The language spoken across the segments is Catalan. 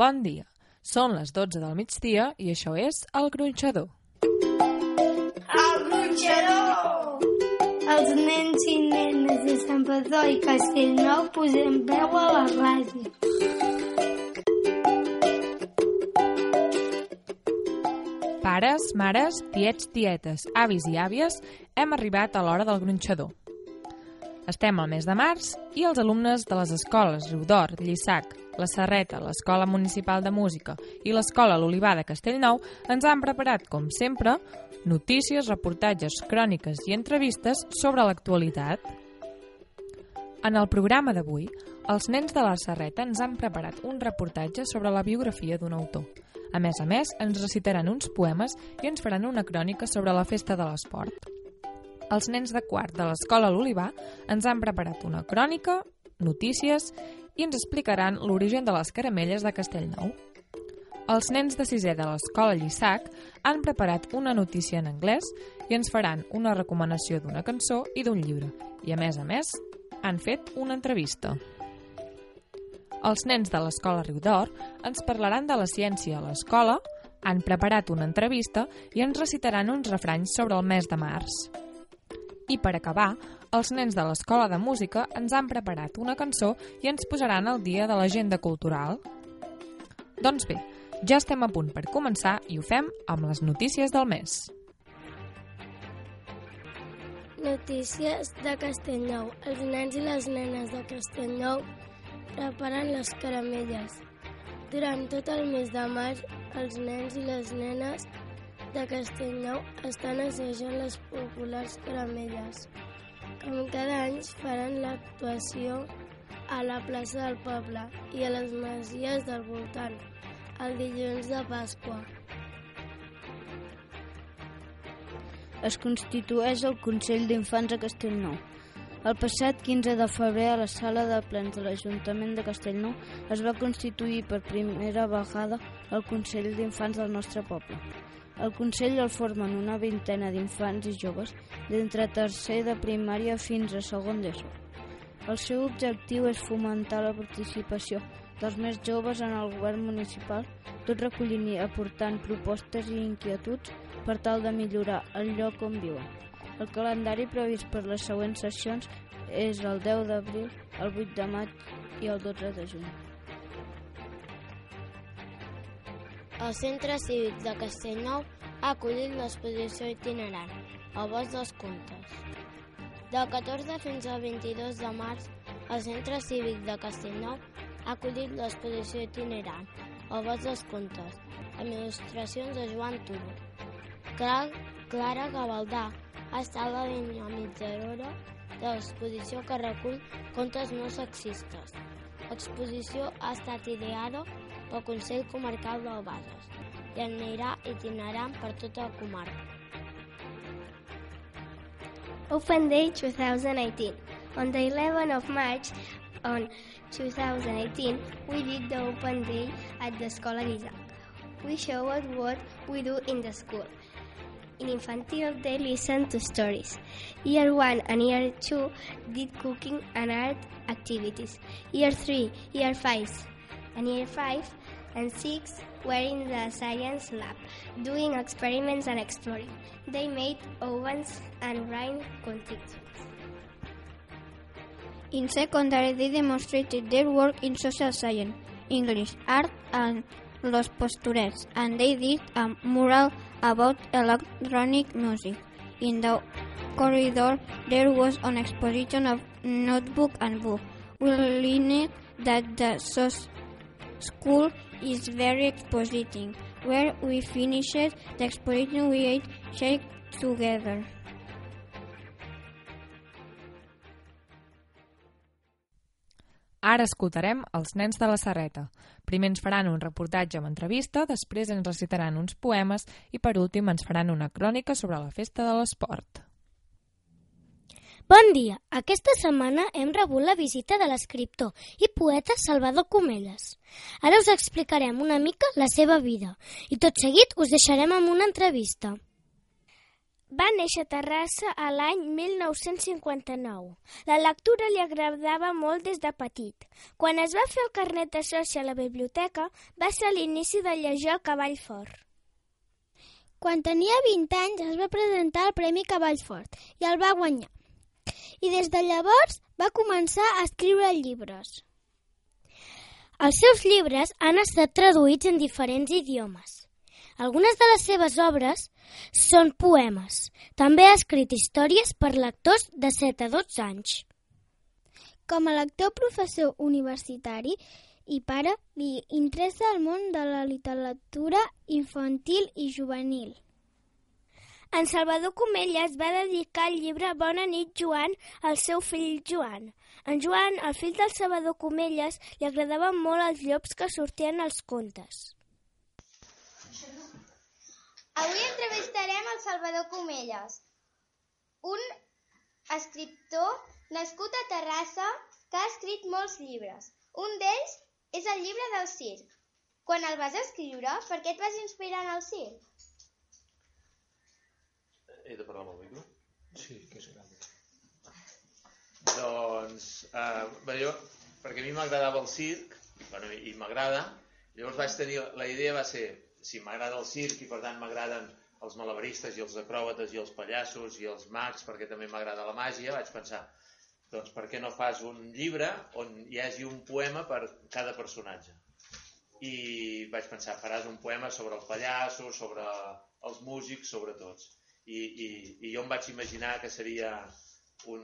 Bon dia. Són les 12 del migdia i això és El Gronxador. El gronxador! Els nens i nenes de Sant Padó i Castellnou posem veu a la ràdio. Pares, mares, tiets, tietes, avis i àvies, hem arribat a l'hora del gronxador. Estem al mes de març i els alumnes de les escoles Riudor, Llissac, la Serreta, l'Escola Municipal de Música i l'Escola L'Olivar de Castellnou ens han preparat, com sempre, notícies, reportatges, cròniques i entrevistes sobre l'actualitat. En el programa d'avui, els nens de la Serreta ens han preparat un reportatge sobre la biografia d'un autor. A més a més, ens recitaran uns poemes i ens faran una crònica sobre la festa de l'esport. Els nens de quart de l'Escola L'Olivar ens han preparat una crònica, notícies i ens explicaran l'origen de les caramelles de Castellnou. Els nens de sisè de l'Escola Llissac han preparat una notícia en anglès i ens faran una recomanació d'una cançó i d'un llibre. I a més a més, han fet una entrevista. Els nens de l'Escola Riudor ens parlaran de la ciència a l'escola, han preparat una entrevista i ens recitaran uns refranys sobre el mes de març. I per acabar, els nens de l'Escola de Música ens han preparat una cançó i ens posaran al dia de l'agenda cultural. Doncs bé, ja estem a punt per començar i ho fem amb les notícies del mes. Notícies de Castellnou. Els nens i les nenes de Castellnou preparen les caramelles. Durant tot el mes de març, els nens i les nenes de Castellnou estan assajant les populars caramelles. Com cada any faran l'actuació a la plaça del poble i a les masies del voltant, el dilluns de Pasqua. Es constitueix el Consell d'Infants a Castellnou. El passat 15 de febrer a la sala de plens de l'Ajuntament de Castellnou es va constituir per primera vegada el Consell d'Infants del nostre poble. El Consell el formen una vintena d'infants i joves d'entre tercer de primària fins a segon d'ESO. El seu objectiu és fomentar la participació dels més joves en el govern municipal, tot recollint i aportant propostes i inquietuds per tal de millorar el lloc on viuen. El calendari previst per les següents sessions és el 10 d'abril, el 8 de maig i el 12 de juny. El Centre Cívic de Castellnou ha acollit l'exposició itinerant El Bosc dels Contes. Del 14 fins al 22 de març, el Centre Cívic de Castellnou ha acollit l'exposició itinerant El Bosc dels Contes, amb il·lustracions de Joan Turo. Clara Gavaldà ha estat la dinamitzadora de l'exposició que recull contes no sexistes. L'exposició ha estat ideada pel Consell Comarcal del Bages i anirà itinerant per tota la comarca. Open Day 2018. On the 11th of March on 2018, we did the Open Day at the Escola Isaac. We showed what we do in the school. In infantil, they listen to stories. Year 1 and Year 2 did cooking and art activities. Year 3, Year 5, and Year 5 and 6 were in the science lab, doing experiments and exploring. They made ovens and rhyme constructions. In secondary, they demonstrated their work in social science, English, art, and Los Posturets, and they did a mural about electronic music. In the corridor, there was an exposition of notebook and book. We learned that the school is very expositing. Where we finished the exposition, we ate shake together. Ara escoltarem els nens de la Serreta. Primer ens faran un reportatge amb entrevista, després ens recitaran uns poemes i per últim ens faran una crònica sobre la festa de l'esport. Bon dia! Aquesta setmana hem rebut la visita de l'escriptor i poeta Salvador Comelles. Ara us explicarem una mica la seva vida i tot seguit us deixarem amb una entrevista. va néixer a Terrassa a l'any 1959. La lectura li agradava molt des de petit. Quan es va fer el carnet de soci a la biblioteca, va ser l'inici de llegir el Cavall Fort. Quan tenia 20 anys es va presentar al Premi Cavall Fort i el va guanyar. I des de llavors va començar a escriure llibres. Els seus llibres han estat traduïts en diferents idiomes. Algunes de les seves obres són poemes. També ha escrit històries per lectors de 7 a 12 anys. Com a lector professor universitari i pare, li interessa el món de la literatura infantil i juvenil. En Salvador Comelles va dedicar el llibre Bona nit, Joan al seu fill Joan. En Joan, el fill del Salvador Comelles, li agradaven molt els llops que sortien als contes. Avui entrevistarem el Salvador Comelles, un escriptor nascut a Terrassa que ha escrit molts llibres. Un d'ells és el llibre del circ. Quan el vas escriure, per què et vas inspirar en el circ? He de parlar amb el micro? Sí, que és gran. Doncs, eh, bé, jo, perquè a mi m'agradava el circ, bueno, i m'agrada, llavors vaig tenir, la idea va ser, si m'agrada el circ i per tant m'agraden els malabaristes i els acròbates i els pallassos i els mags, perquè també m'agrada la màgia, vaig pensar, doncs per què no fas un llibre on hi hagi un poema per cada personatge? I vaig pensar, faràs un poema sobre el pallasso, sobre els músics, sobre tots. I, i, i jo em vaig imaginar que seria un,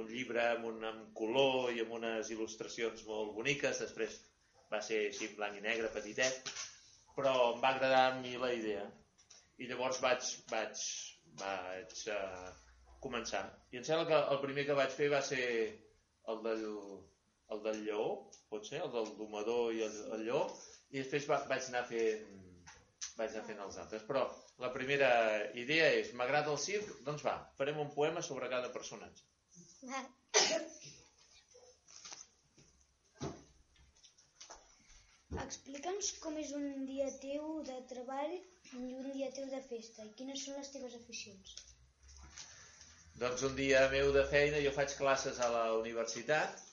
un llibre amb, un, amb color i amb unes il·lustracions molt boniques, després va ser així blanc i negre, petitet, però em va agradar a mi la idea. I llavors vaig, vaig, vaig uh, començar. I em sembla que el primer que vaig fer va ser el del, el del lleó, pot ser, el del domador i el, el lleó, i després va, vaig anar fent vaig anar fent els altres. Però la primera idea és, m'agrada el circ, doncs va, farem un poema sobre cada personatge. Explica'ns com és un dia teu de treball i un dia teu de festa i quines són les teves aficions. Doncs un dia meu de feina, jo faig classes a la universitat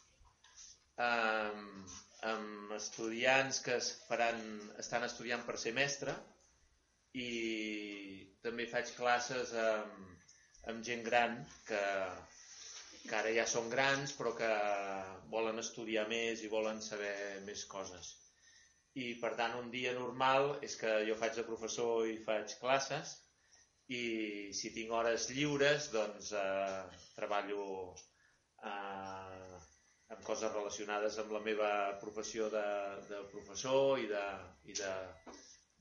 amb, amb estudiants que es faran, estan estudiant per ser mestre i també faig classes amb, amb gent gran que, que ara ja són grans però que volen estudiar més i volen saber més coses. I per tant un dia normal és que jo faig de professor i faig classes i si tinc hores lliures doncs eh, treballo eh, amb coses relacionades amb la meva professió de, de professor i de, i de,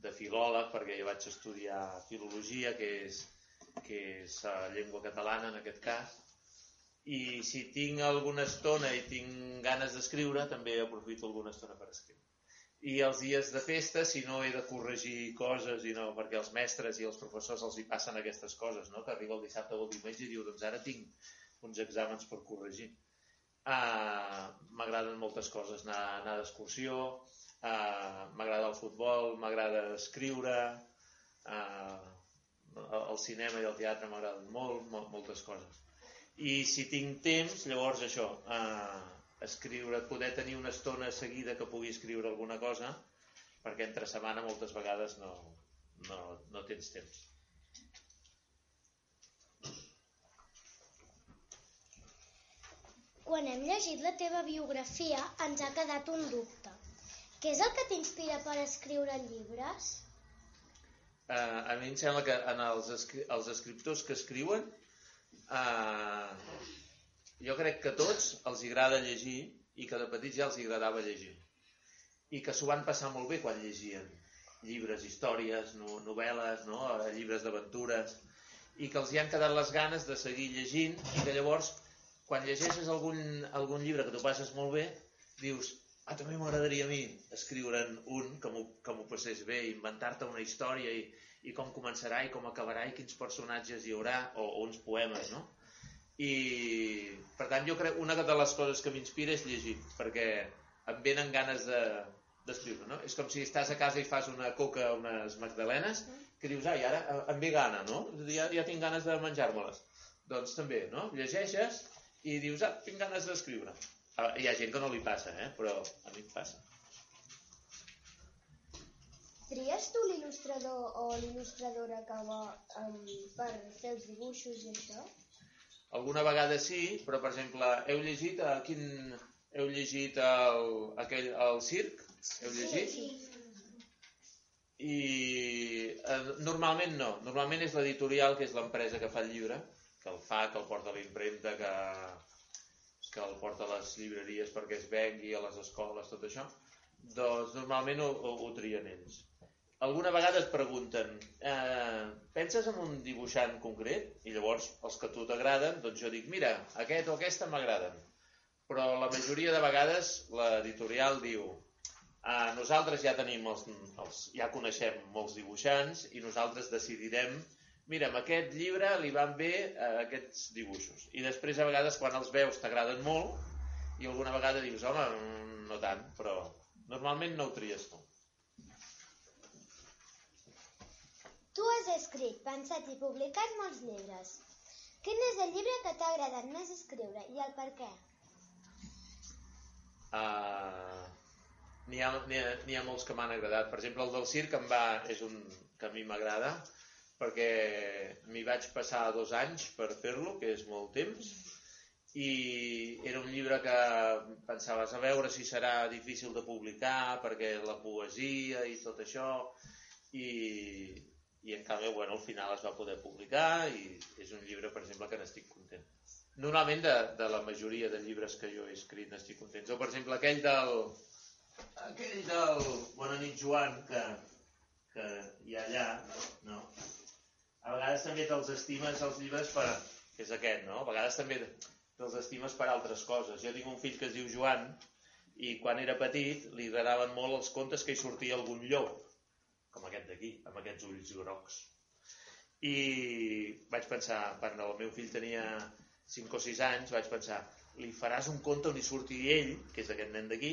de filòleg perquè jo vaig estudiar filologia que és, que és uh, llengua catalana en aquest cas i si tinc alguna estona i tinc ganes d'escriure també aprofito alguna estona per escriure i els dies de festa, si no he de corregir coses, i no, perquè els mestres i els professors els hi passen aquestes coses, no? que arriba el dissabte o el diumenge i diu, doncs ara tinc uns exàmens per corregir. Uh, m'agraden moltes coses, anar, anar d'excursió, uh, m'agrada el futbol, m'agrada escriure, uh, el cinema i el teatre m'agraden molt, molt, moltes coses. I si tinc temps, llavors això, uh, escriure, poder tenir una estona seguida que pugui escriure alguna cosa, perquè entre setmana moltes vegades no, no, no tens temps. Quan hem llegit la teva biografia ens ha quedat un dubte. Què és el que t'inspira per escriure llibres? Uh, a mi em sembla que en els, escri els escriptors que escriuen uh, jo crec que tots els agrada llegir i que de petits ja els agradava llegir. I que s'ho van passar molt bé quan llegien llibres, històries, no, novel·les, no? Eh, llibres d'aventures, i que els hi han quedat les ganes de seguir llegint i que llavors, quan llegeixes algun, algun llibre que t'ho passes molt bé, dius, ah, també m'agradaria a mi escriure'n un que m'ho passés bé, inventar-te una història i, i com començarà i com acabarà i quins personatges hi haurà, o, o uns poemes, no? i per tant jo crec una de les coses que m'inspira és llegir perquè em venen ganes de, d'escriure, no? És com si estàs a casa i fas una coca, unes magdalenes, que dius, ai, ara eh, em ve gana, no? Ja, ja tinc ganes de menjar-me-les. Doncs també, no? Llegeixes i dius, ah, tinc ganes d'escriure. Ah, Hi ha gent que no li passa, eh? Però a mi em passa. Tries tu l'il·lustrador o l'il·lustradora que va um, per fer els dibuixos i això? Alguna vegada sí, però per exemple, heu llegit a quin... Heu llegit el, aquell, el circ? Heu llegit? I eh, normalment no. Normalment és l'editorial, que és l'empresa que fa el llibre, que el fa, que el porta a la impremta, que, que el porta a les llibreries perquè es vengui, a les escoles, tot això. Doncs normalment ho, ho, ho trien ells. Alguna vegada et pregunten eh, penses en un dibuixant concret? I llavors els que a tu t'agraden, doncs jo dic mira, aquest o aquesta m'agraden. Però la majoria de vegades l'editorial diu ah, nosaltres ja tenim els, els, ja coneixem molts dibuixants i nosaltres decidirem mira, amb aquest llibre li van bé eh, aquests dibuixos. I després a vegades quan els veus t'agraden molt i alguna vegada dius home, mm, no tant, però normalment no ho tries tu. Tu has escrit, pensat i publicat molts llibres. Quin és el llibre que t'ha agradat més escriure i el per què? Uh, N'hi ha, ha, ha molts que m'han agradat. Per exemple, el del circ em va, és un que a mi m'agrada perquè m'hi vaig passar dos anys per fer-lo, que és molt temps, i era un llibre que pensaves a veure si serà difícil de publicar perquè la poesia i tot això i, i en canvi bueno, al final es va poder publicar i és un llibre per exemple que n'estic content normalment de, de la majoria de llibres que jo he escrit n'estic content o per exemple aquell del aquell del Bona nit Joan que, que hi ha allà no? A vegades també te'ls estimes els llibres per, que és aquest, no? a vegades també te'ls estimes per altres coses jo tinc un fill que es diu Joan i quan era petit li agradaven molt els contes que hi sortia algun llop com aquest d'aquí, amb aquests ulls grocs. I vaig pensar, quan el meu fill tenia 5 o 6 anys, vaig pensar, li faràs un conte on hi surti ell, que és aquest nen d'aquí,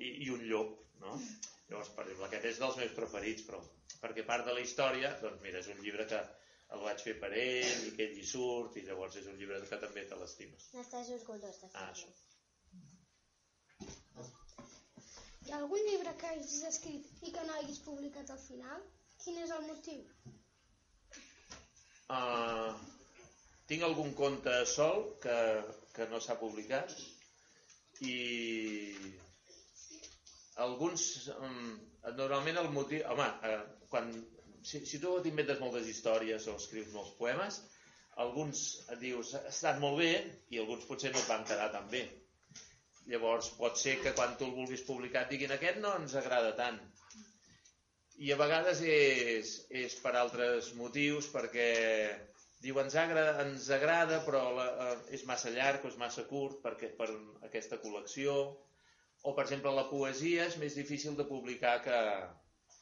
i, i un llop, no? Llavors, per exemple, aquest és dels meus preferits, però perquè part de la història, doncs mira, és un llibre que el vaig fer per ell i que ell hi surt i llavors és un llibre que també te l'estimes. N'estàs orgullós de fer. Ah, això. Hi ha algun llibre que hagis escrit i que no hagis publicat al final? Quin és el motiu? Uh, tinc algun conte sol que, que no s'ha publicat i alguns um, normalment el motiu home, uh, quan, si, si tu t'inventes moltes històries o escrius molts poemes alguns dius ha estat molt bé i alguns potser no et van quedar tan bé. Llavors pot ser que quan tu el vulguis publicar diguin aquest no ens agrada tant i a vegades és, és per altres motius perquè diu ens agrada, ens agrada però la, eh, és massa llarg o és massa curt perquè, per aquesta col·lecció o per exemple la poesia és més difícil de publicar que,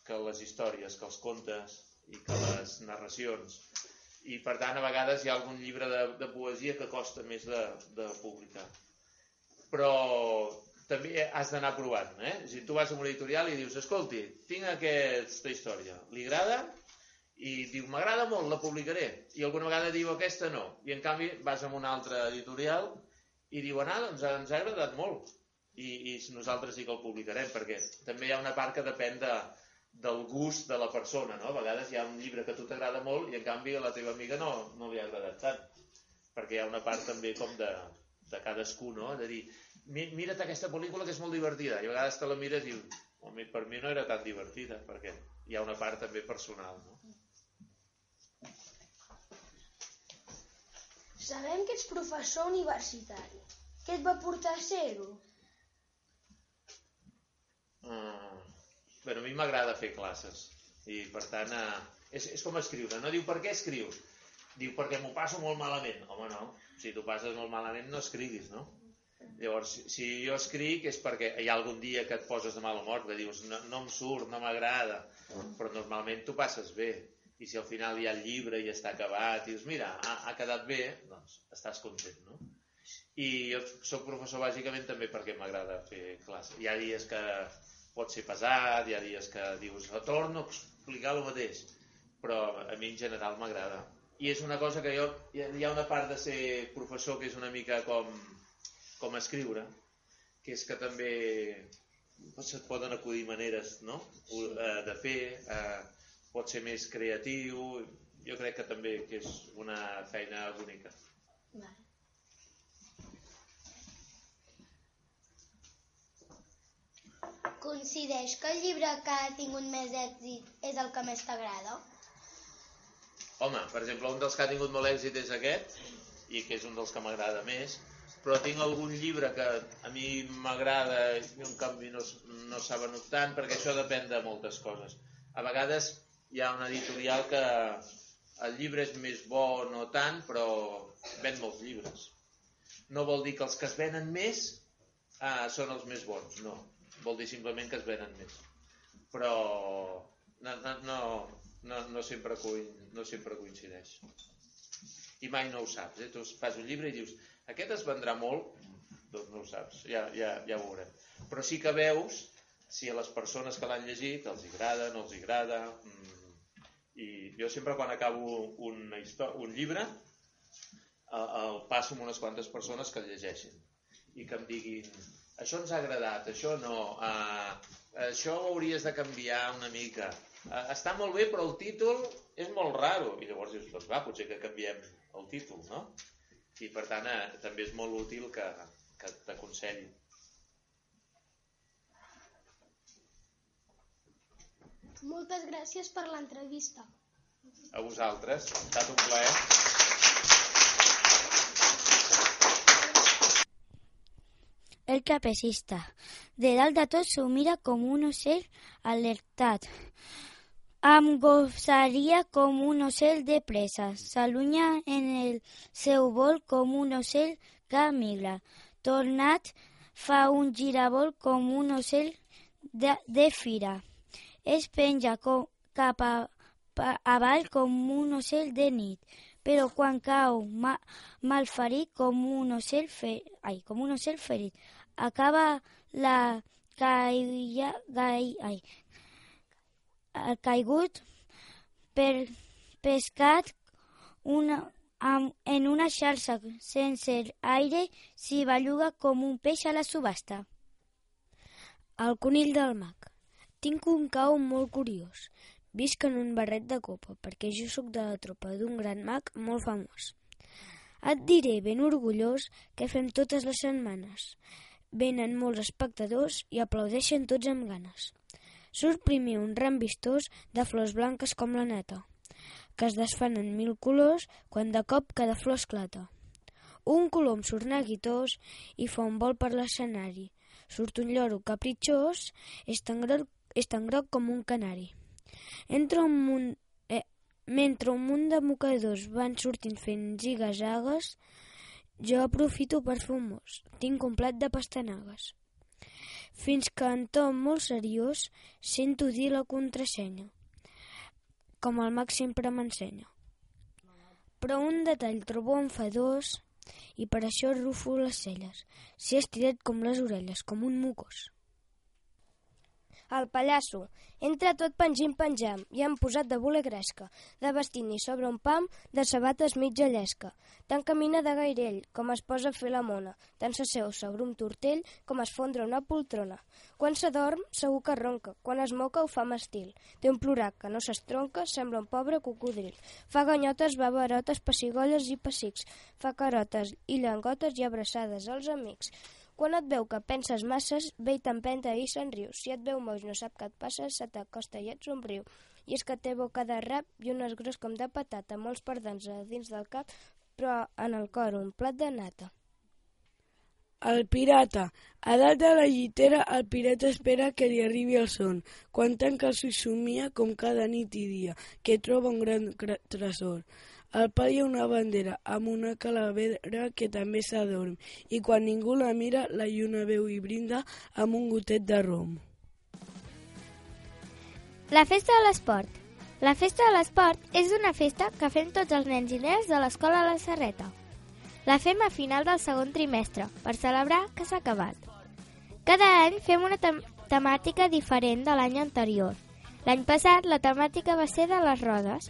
que les històries, que els contes i que les narracions i per tant a vegades hi ha algun llibre de, de poesia que costa més de, de publicar però també has d'anar provant. Eh? Si tu vas a un editorial i dius, escolti, tinc aquesta història, li agrada? I diu, m'agrada molt, la publicaré. I alguna vegada diu, aquesta no. I en canvi vas a un altre editorial i diuen, ah, doncs ens ha agradat molt. I, i nosaltres sí que el publicarem, perquè també hi ha una part que depèn de, del gust de la persona, no? A vegades hi ha un llibre que a tu t'agrada molt i en canvi a la teva amiga no, no li ha agradat tant. Perquè hi ha una part també com de, de cadascú, no? De dir, mira't aquesta pel·lícula que és molt divertida. I a vegades te la mires i dius, home, per mi no era tan divertida, perquè hi ha una part també personal, no? Sabem que ets professor universitari. Què et va portar a ser-ho? Uh, bueno, a mi m'agrada fer classes. I per tant uh, és, és com escriure, no diu per què escrius? Diu perquè m'ho passo molt malament. Home no, si tu passes molt malament no escriguis no? llavors si jo escric és perquè hi ha algun dia que et poses de mal humor que dius no, no em surt, no m'agrada. Però normalment tu passes bé. I si al final hi ha el llibre i està acabat i dius mira, ha, ha quedat bé doncs estàs content no? i jo sóc professor bàsicament també perquè m'agrada fer classe. Hi ha dies que pot ser pesat, hi ha dies que dius, torno a explicar el mateix, però a mi en general m'agrada. I és una cosa que jo, hi ha una part de ser professor que és una mica com, com escriure, que és que també se't poden acudir maneres no? Eh, de fer, eh, pot ser més creatiu, jo crec que també que és una feina bonica. Vale. Consideix que el llibre que ha tingut més èxit és el que més t'agrada? Home, per exemple, un dels que ha tingut molt èxit és aquest, i que és un dels que m'agrada més, però tinc algun llibre que a mi m'agrada i en canvi no, no s'ha venut tant, perquè això depèn de moltes coses. A vegades hi ha una editorial que el llibre és més bo no tant, però ven molts llibres. No vol dir que els que es venen més ah, són els més bons, no vol dir simplement que es venen més. Però no, no, no, no, no, sempre, no sempre coincideix. I mai no ho saps. Eh? Tu fas un llibre i dius, aquest es vendrà molt, doncs no ho saps, ja, ja, ja ho veurem. Però sí que veus si a les persones que l'han llegit els agrada, no els agrada... Mm, I jo sempre quan acabo una un llibre el, el passo amb unes quantes persones que el llegeixin i que em diguin això ens ha agradat, això no, uh, això ho hauries de canviar una mica. Uh, està molt bé, però el títol és molt raro. I llavors dius, doncs va, potser que canviem el títol, no? I per tant, uh, també és molt útil que, que t'aconselli. Moltes gràcies per l'entrevista. A vosaltres, ha estat un plaer. El trapecista. De dalt de tot s'ho mira com un ocell alertat. Amb gossaria com un ocell de pressa. S'allunya en el seu vol com un ocell que migra. Tornat fa un giravolt com un ocell de, de fira. Es penja com, cap a, a, avall com un ocell de nit però quan cau ma, malferit com un ocell, fe, ai, com un ocell ferit acaba la caia, gai, ai, caigut per pescat una, amb, en una xarxa sense aire s'hi belluga com un peix a la subhasta. El conill del mag. Tinc un cau molt curiós. Visc en un barret de copa perquè jo sóc de la tropa d'un gran mag molt famós. Et diré ben orgullós que fem totes les setmanes. Venen molts espectadors i aplaudeixen tots amb ganes. Surt primer un ram vistós de flors blanques com la neta, que es desfan en mil colors quan de cop cada flor esclata. Un colom surt neguitós i fa un vol per l'escenari. Surt un lloro capritxós, és tan groc, és tan groc com un canari. Entra un munt, eh, mentre un munt de mocadors van sortint fent zigazagues, jo aprofito per fer un mos. Tinc un plat de pastanagues. Fins que en Tom, molt seriós, sento dir la contrasenya, com el mag sempre m'ensenya. Però un detall trobo enfadós i per això rufo les celles. S'hi estirat com les orelles, com un mucós. El pallasso. Entra tot pengim-penjam i han posat de bule gresca, de vestit ni sobre un pam, de sabates mitja llesca. Tant camina de gairell, com es posa a fer la mona, tant s'asseu sobre un tortell, com es fondre una poltrona. Quan s'adorm, segur que ronca, quan es moca ho fa amb estil. Té un plorac que no s'estronca, sembla un pobre cocodril. Fa ganyotes, babarotes, pessigolles i pessics. Fa carotes i llengotes i abraçades als amics. Quan et veu que penses masses, ve i t'empenta i se'n riu. Si et veu moix no sap què et passa, se t'acosta i et somriu. I és que té boca de rap i un es gros com de patata, molts perdents a dins del cap, però en el cor un plat de nata. El pirata. A dalt de la llitera, el pirata espera que li arribi el son. Quan tanca el somia, com cada nit i dia, que troba un gran tresor. Al pal hi ha una bandera amb una calavera que també s'adorm i quan ningú la mira la lluna veu i brinda amb un gotet de rom. La festa de l'esport. La festa de l'esport és una festa que fem tots els nens i nenes de l'escola la Serreta. La fem a final del segon trimestre per celebrar que s'ha acabat. Cada any fem una temàtica diferent de l'any anterior. L'any passat la temàtica va ser de les rodes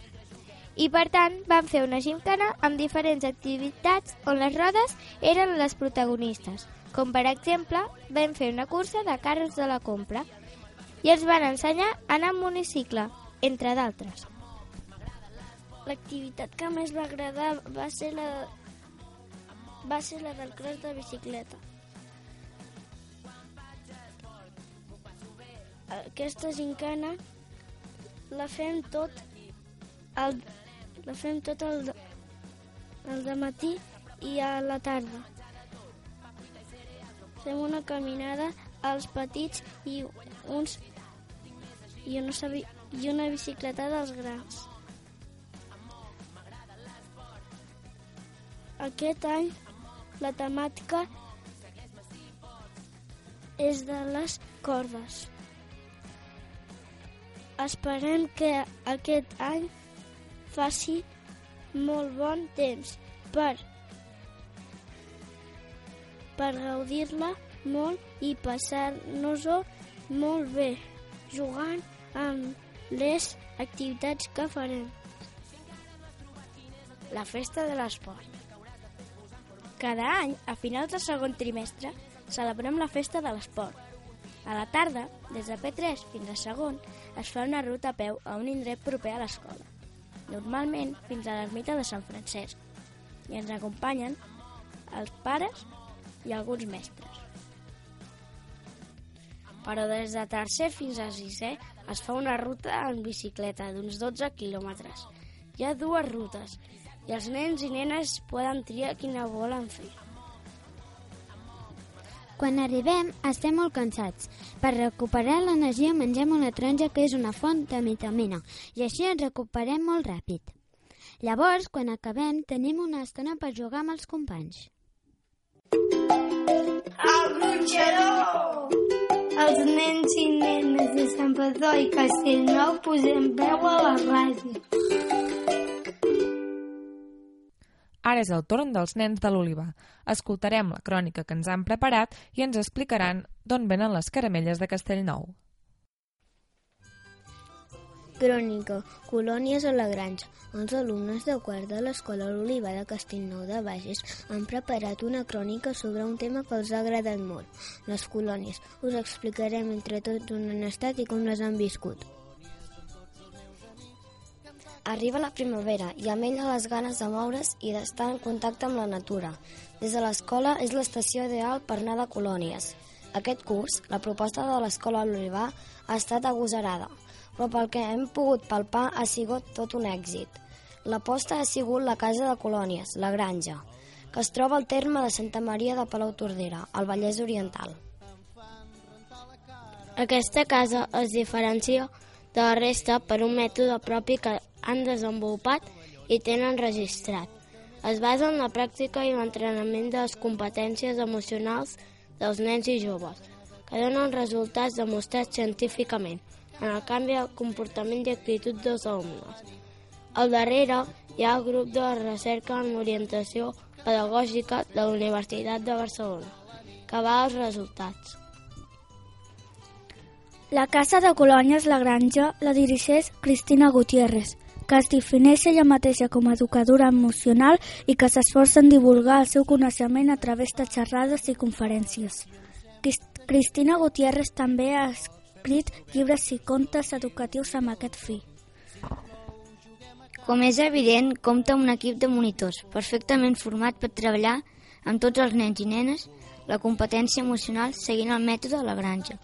i per tant van fer una gimcana amb diferents activitats on les rodes eren les protagonistes, com per exemple vam fer una cursa de carros de la compra i ens van ensenyar a anar amb monicicle, entre d'altres. L'activitat que més va agradar va ser la, va ser la del cross de bicicleta. Aquesta gincana la fem tot el, la fem tot el, el matí i a la tarda. Fem una caminada als petits i uns i una, i una bicicleta dels grans. Aquest any la temàtica és de les cordes. Esperem que aquest any faci molt bon temps per, per gaudir-la molt i passar-nos-ho molt bé jugant amb les activitats que farem. La festa de l'esport. Cada any, a finals del segon trimestre, celebrem la festa de l'esport. A la tarda, des de P3 fins a segon, es fa una ruta a peu a un indret proper a l'escola, normalment fins a l'ermita de Sant Francesc, i ens acompanyen els pares i alguns mestres. Però des de tercer fins a sisè es fa una ruta en bicicleta d'uns 12 quilòmetres. Hi ha dues rutes i els nens i nenes poden triar quina volen fer. Quan arribem, estem molt cansats. Per recuperar l'energia mengem una taronja que és una font de vitamina i així ens recuperem molt ràpid. Llavors, quan acabem, tenim una estona per jugar amb els companys. El gronxador! Els nens i nenes de Sant Padó i Castellnou posem veu a la ràdio. Ara és el torn dels nens de l'Oliva. Escoltarem la crònica que ens han preparat i ens explicaran d'on venen les caramelles de Castellnou. Crònica, Colònies a la Granja. Els alumnes de quart de l'Escola L'Oliva de Castellnou de Bages han preparat una crònica sobre un tema que els ha agradat molt, les colònies. Us explicarem entre tots on han estat i com les han viscut. Arriba la primavera i amb ella les ganes de moure's i d'estar en contacte amb la natura. Des de l'escola és l'estació ideal per anar de colònies. Aquest curs, la proposta de l'escola L'Olivar ha estat agosarada, però pel que hem pogut palpar ha sigut tot un èxit. L'aposta ha sigut la Casa de Colònies, la Granja, que es troba al terme de Santa Maria de Palau Tordera, al Vallès Oriental. Aquesta casa es diferencia de la resta per un mètode propi que han desenvolupat i tenen registrat. Es basa en la pràctica i l'entrenament de les competències emocionals dels nens i joves, que donen resultats demostrats científicament en el canvi de comportament i actitud dels alumnes. Al darrere hi ha el grup de recerca en orientació pedagògica de la Universitat de Barcelona, que va als resultats. La Casa de Colònies La Granja la dirigeix Cristina Gutiérrez, que es defineix ella mateixa com a educadora emocional i que s'esforça en divulgar el seu coneixement a través de xerrades i conferències. Cristina Gutiérrez també ha escrit llibres i contes educatius amb aquest fi. Com és evident, compta un equip de monitors perfectament format per treballar amb tots els nens i nenes la competència emocional seguint el mètode de la granja.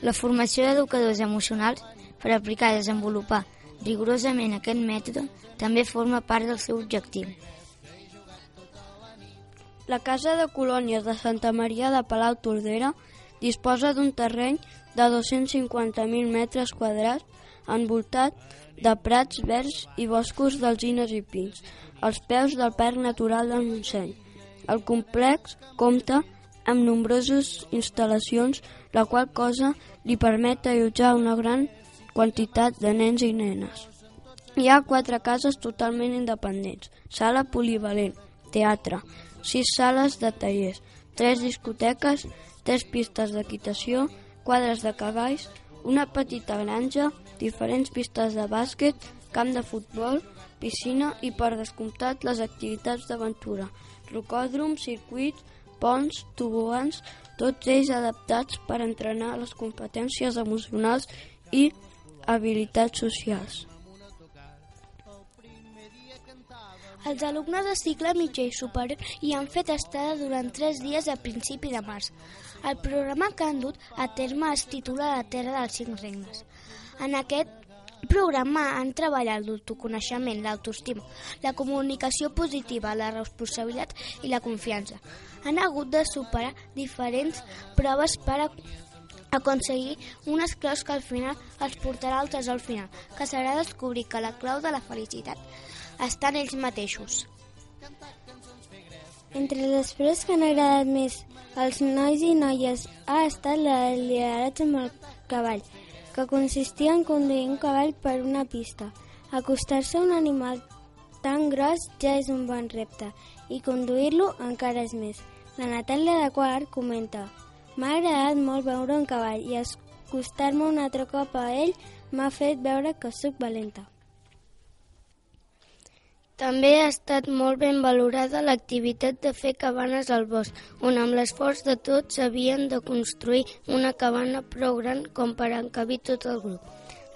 La formació d'educadors emocionals per aplicar i desenvolupar rigorosament aquest mètode també forma part del seu objectiu. La Casa de Colònies de Santa Maria de Palau Tordera disposa d'un terreny de 250.000 metres quadrats envoltat de prats verds i boscos d'alzines i pins, als peus del Parc Natural del Montseny. El complex compta amb nombroses instal·lacions, la qual cosa li permet allotjar una gran quantitat de nens i nenes. Hi ha quatre cases totalment independents, sala polivalent, teatre, sis sales de tallers, tres discoteques, tres pistes d'equitació, quadres de cavalls, una petita granja, diferents pistes de bàsquet, camp de futbol, piscina i, per descomptat, les activitats d'aventura, rocòdroms, circuits, ponts, tobogans, tots ells adaptats per entrenar les competències emocionals i habilitats socials. Els alumnes de cicle mitjà i superior hi han fet estada durant tres dies a principi de març. El programa que han dut a terme es titula La Terra dels Cinc Regnes. En aquest programa han treballat l'autoconeixement, l'autoestima, la comunicació positiva, la responsabilitat i la confiança. Han hagut de superar diferents proves per a aconseguir unes claus que al final els portarà al tresor final, que serà descobrir que la clau de la felicitat estan ells mateixos. Entre les proves que han agradat més als nois i noies ha estat la del lideratge amb el cavall, que consistia en conduir un cavall per una pista. Acostar-se a un animal tan gros ja és un bon repte i conduir-lo encara és més. La Natàlia de Quart comenta M'ha agradat molt veure un cavall i acostar-me un altre cop a ell m'ha fet veure que sóc valenta. També ha estat molt ben valorada l'activitat de fer cabanes al bosc, on amb l'esforç de tots havien de construir una cabana prou gran com per encabir tot el grup.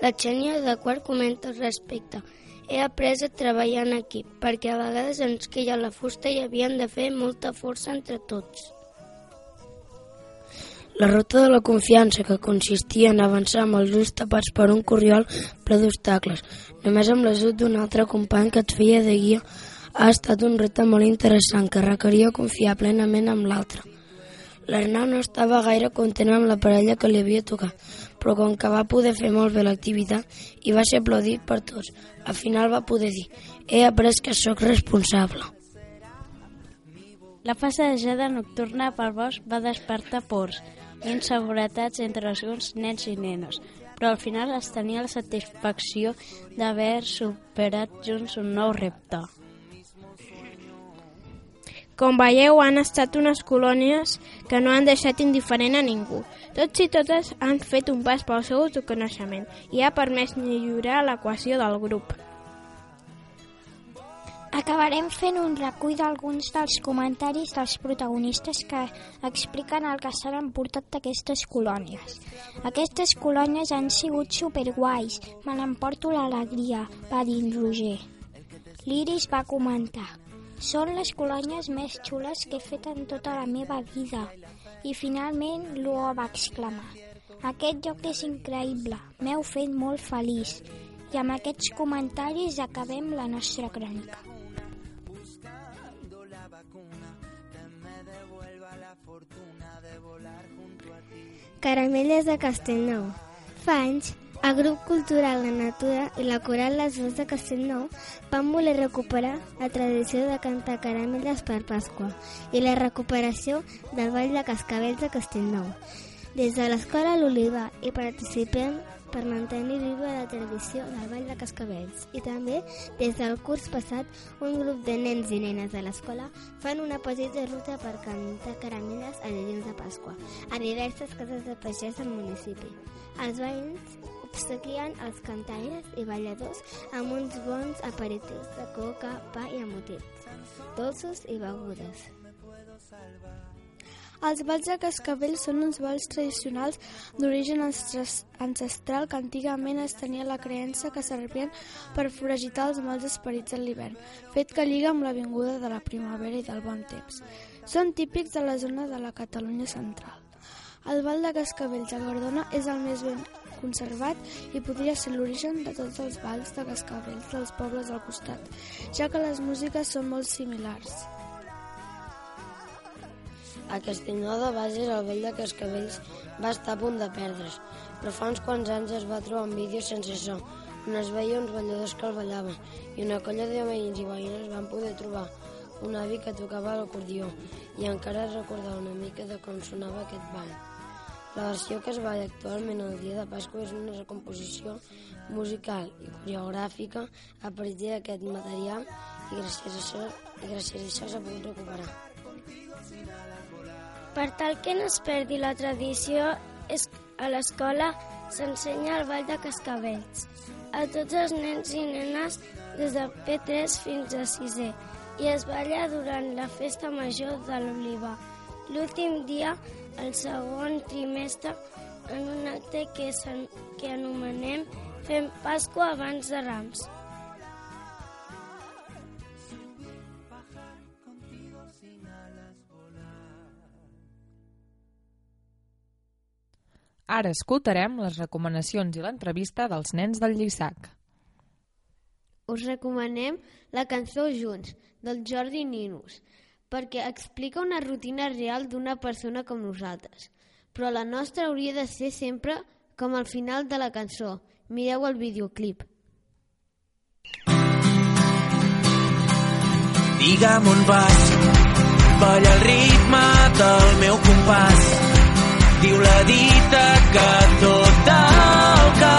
La Xènia de Quart comenta al respecte. He après a treballar en equip, perquè a vegades ens queia la fusta i havien de fer molta força entre tots. La ruta de la confiança, que consistia en avançar amb els ulls tapats per un corriol ple d'obstacles, només amb l'ajut d'un altre company que et feia de guia, ha estat un repte molt interessant que requeria confiar plenament en l'altre. L'Arnau no estava gaire content amb la parella que li havia tocat, però com que va poder fer molt bé l'activitat i va ser aplaudit per tots, al final va poder dir «He après que sóc responsable». La passejada nocturna pel bosc va despertar pors inseguretats entre alguns nens i nenes, però al final es tenia la satisfacció d'haver superat junts un nou repte. Com veieu, han estat unes colònies que no han deixat indiferent a ningú. Tots i totes han fet un pas pel seu autoconeixement i ha permès millorar l'equació del grup. Acabarem fent un recull d'alguns dels comentaris dels protagonistes que expliquen el que s'han emportat d'aquestes colònies. Aquestes colònies han sigut superguais, me n'emporto l'alegria, va dir Roger. L'Iris va comentar, són les colònies més xules que he fet en tota la meva vida. I finalment l'Uo va exclamar, aquest lloc és increïble, m'heu fet molt feliç. I amb aquests comentaris acabem la nostra crònica. Caramelles de Castellnou. Fa anys, el grup cultural La Natura i la coral Les Veus de Castellnou van voler recuperar la tradició de cantar caramelles per Pasqua i la recuperació del Ball de Cascabels de Castellnou. Des de l'escola L'Oliva hi participem per mantenir viva la tradició del Ball de Cascabels i també des del curs passat un grup de nens i nenes de l'escola fan una petita ruta per cantar caramelles a dilluns de Pasqua a diverses cases de pagès del municipi. Els veïns obsequien els cantaires i balladors amb uns bons aperitius de coca, pa i embotits, dolços i begudes. Els balls de cascabel són uns balls tradicionals d'origen ancestral que antigament es tenia la creença que servien per foragitar els mals esperits de l'hivern, fet que lliga amb la vinguda de la primavera i del bon temps. Són típics de la zona de la Catalunya central. El ball de cascabells a Cardona és el més ben conservat i podria ser l'origen de tots els balls de cascabells dels pobles al costat, ja que les músiques són molt similars. A Castellnou de Bages el vell de Cascabells va estar a punt de perdre's, però fa uns quants anys es va trobar un vídeo sense so, on es veia uns balladors que el ballaven, i una colla de veïns i veïnes van poder trobar un avi que tocava l'acordió i encara recordar una mica de com sonava aquest ball. La versió que es balla actualment el dia de Pasqua és una recomposició musical i coreogràfica a partir d'aquest material i gràcies a això, i gràcies a això s'ha pogut recuperar. Per tal que no es perdi la tradició, es, A l'escola s'ensenya el ball de cascabells a tots els nens i nenes des de P3 fins a 6è i es balla durant la festa major de l'Oliva. L'últim dia, el segon trimestre, en un acte que, que anomenem Fem Pasqua abans de Rams. Ara escoltarem les recomanacions i l'entrevista dels nens del Llissac. Us recomanem la cançó Junts, del Jordi Ninus, perquè explica una rutina real d'una persona com nosaltres. Però la nostra hauria de ser sempre com al final de la cançó. Mireu el videoclip. Digue'm on vas, balla el ritme del meu compàs Diu la dita que tot el que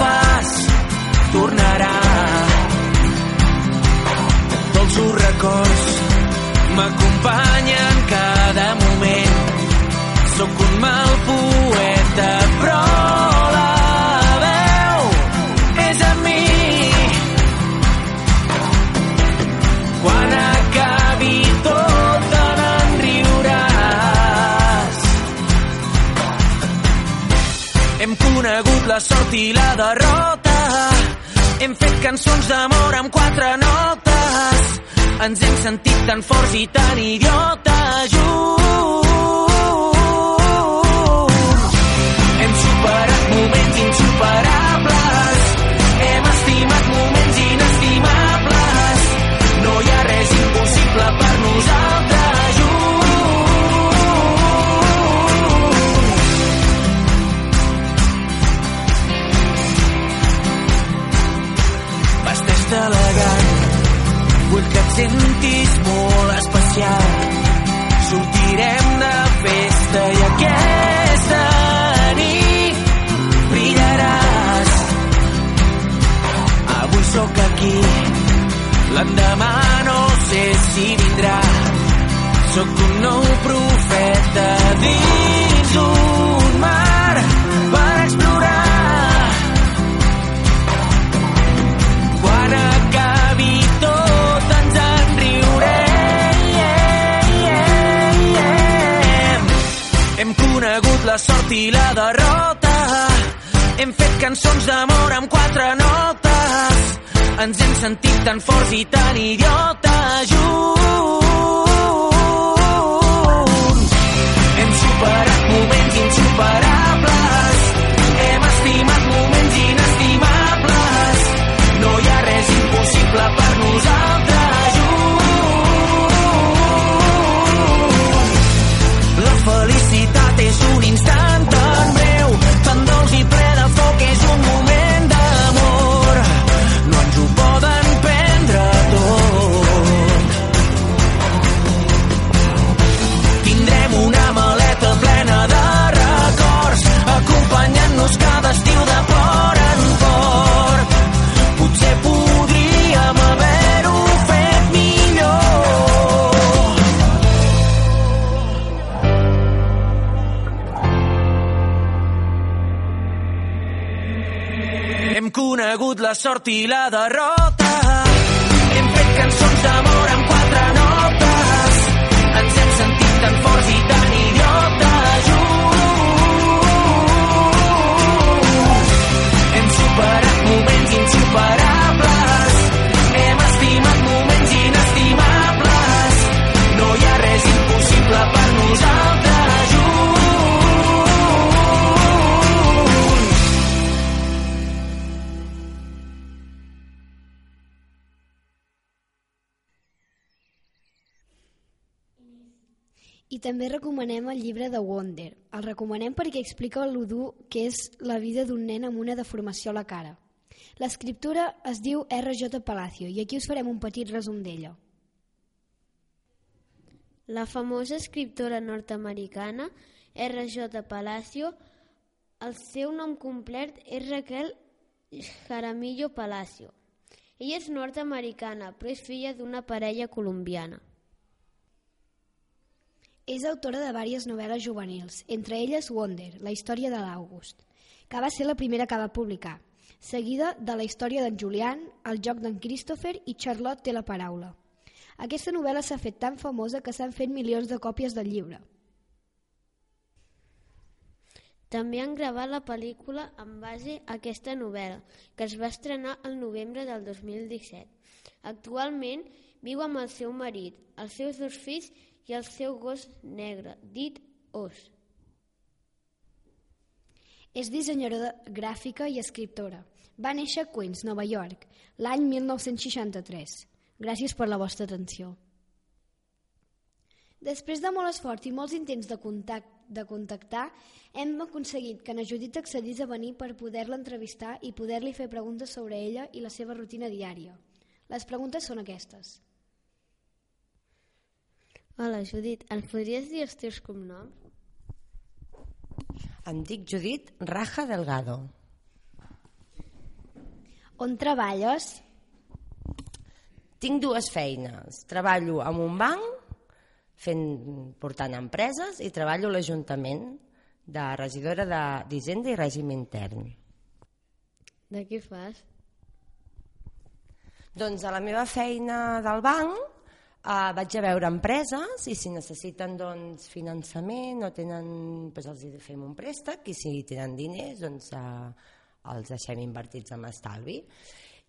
fas tornarà. Dolços records m'acompanyen i la derrota. Hem fet cançons d'amor amb quatre notes. Ens hem sentit tan forts i tan idiotes junts. Hem superat moments insuperables. Elegant, vull que et sentis molt especial. Sortirem de festa i aquesta nit brillaràs. Avui sóc aquí, l'endemà no sé si vindrà. Sóc un nou profeta dins un sort i la derrota. Hem fet cançons d'amor amb quatre notes. Ens hem sentit tan forts i tan idiotes junts. Hem superat moments insuperables. Conegut la sort de Wonder. El recomanem perquè explica el dur que és la vida d'un nen amb una deformació a la cara. L'escriptura es diu R.J. Palacio i aquí us farem un petit resum d'ella. La famosa escriptora nord-americana R.J. Palacio, el seu nom complet és Raquel Jaramillo Palacio. Ella és nord-americana, però és filla d'una parella colombiana. És autora de diverses novel·les juvenils, entre elles Wonder, la història de l'August, que va ser la primera que va publicar, seguida de la història d'en Julian, el joc d'en Christopher i Charlotte té la paraula. Aquesta novel·la s'ha fet tan famosa que s'han fet milions de còpies del llibre. També han gravat la pel·lícula en base a aquesta novel·la, que es va estrenar el novembre del 2017. Actualment viu amb el seu marit, els seus dos fills i el seu gos negre, dit Os. És dissenyadora gràfica i escriptora. Va néixer a Queens, Nova York, l'any 1963. Gràcies per la vostra atenció. Després de molt esforç i molts intents de, contact, de contactar, hem aconseguit que na Judit accedís a venir per poder-la entrevistar i poder-li fer preguntes sobre ella i la seva rutina diària. Les preguntes són aquestes. Hola, Judit, ens podries dir els teus cognoms? Em dic Judit Raja Delgado. On treballes? Tinc dues feines. Treballo en un banc fent, portant empreses i treballo a l'Ajuntament de regidora d'Hisenda i Règim Intern. De què fas? Doncs a la meva feina del banc eh, vaig a veure empreses i si necessiten doncs, finançament o tenen, doncs els fem un préstec i si tenen diners doncs, eh, els deixem invertits amb estalvi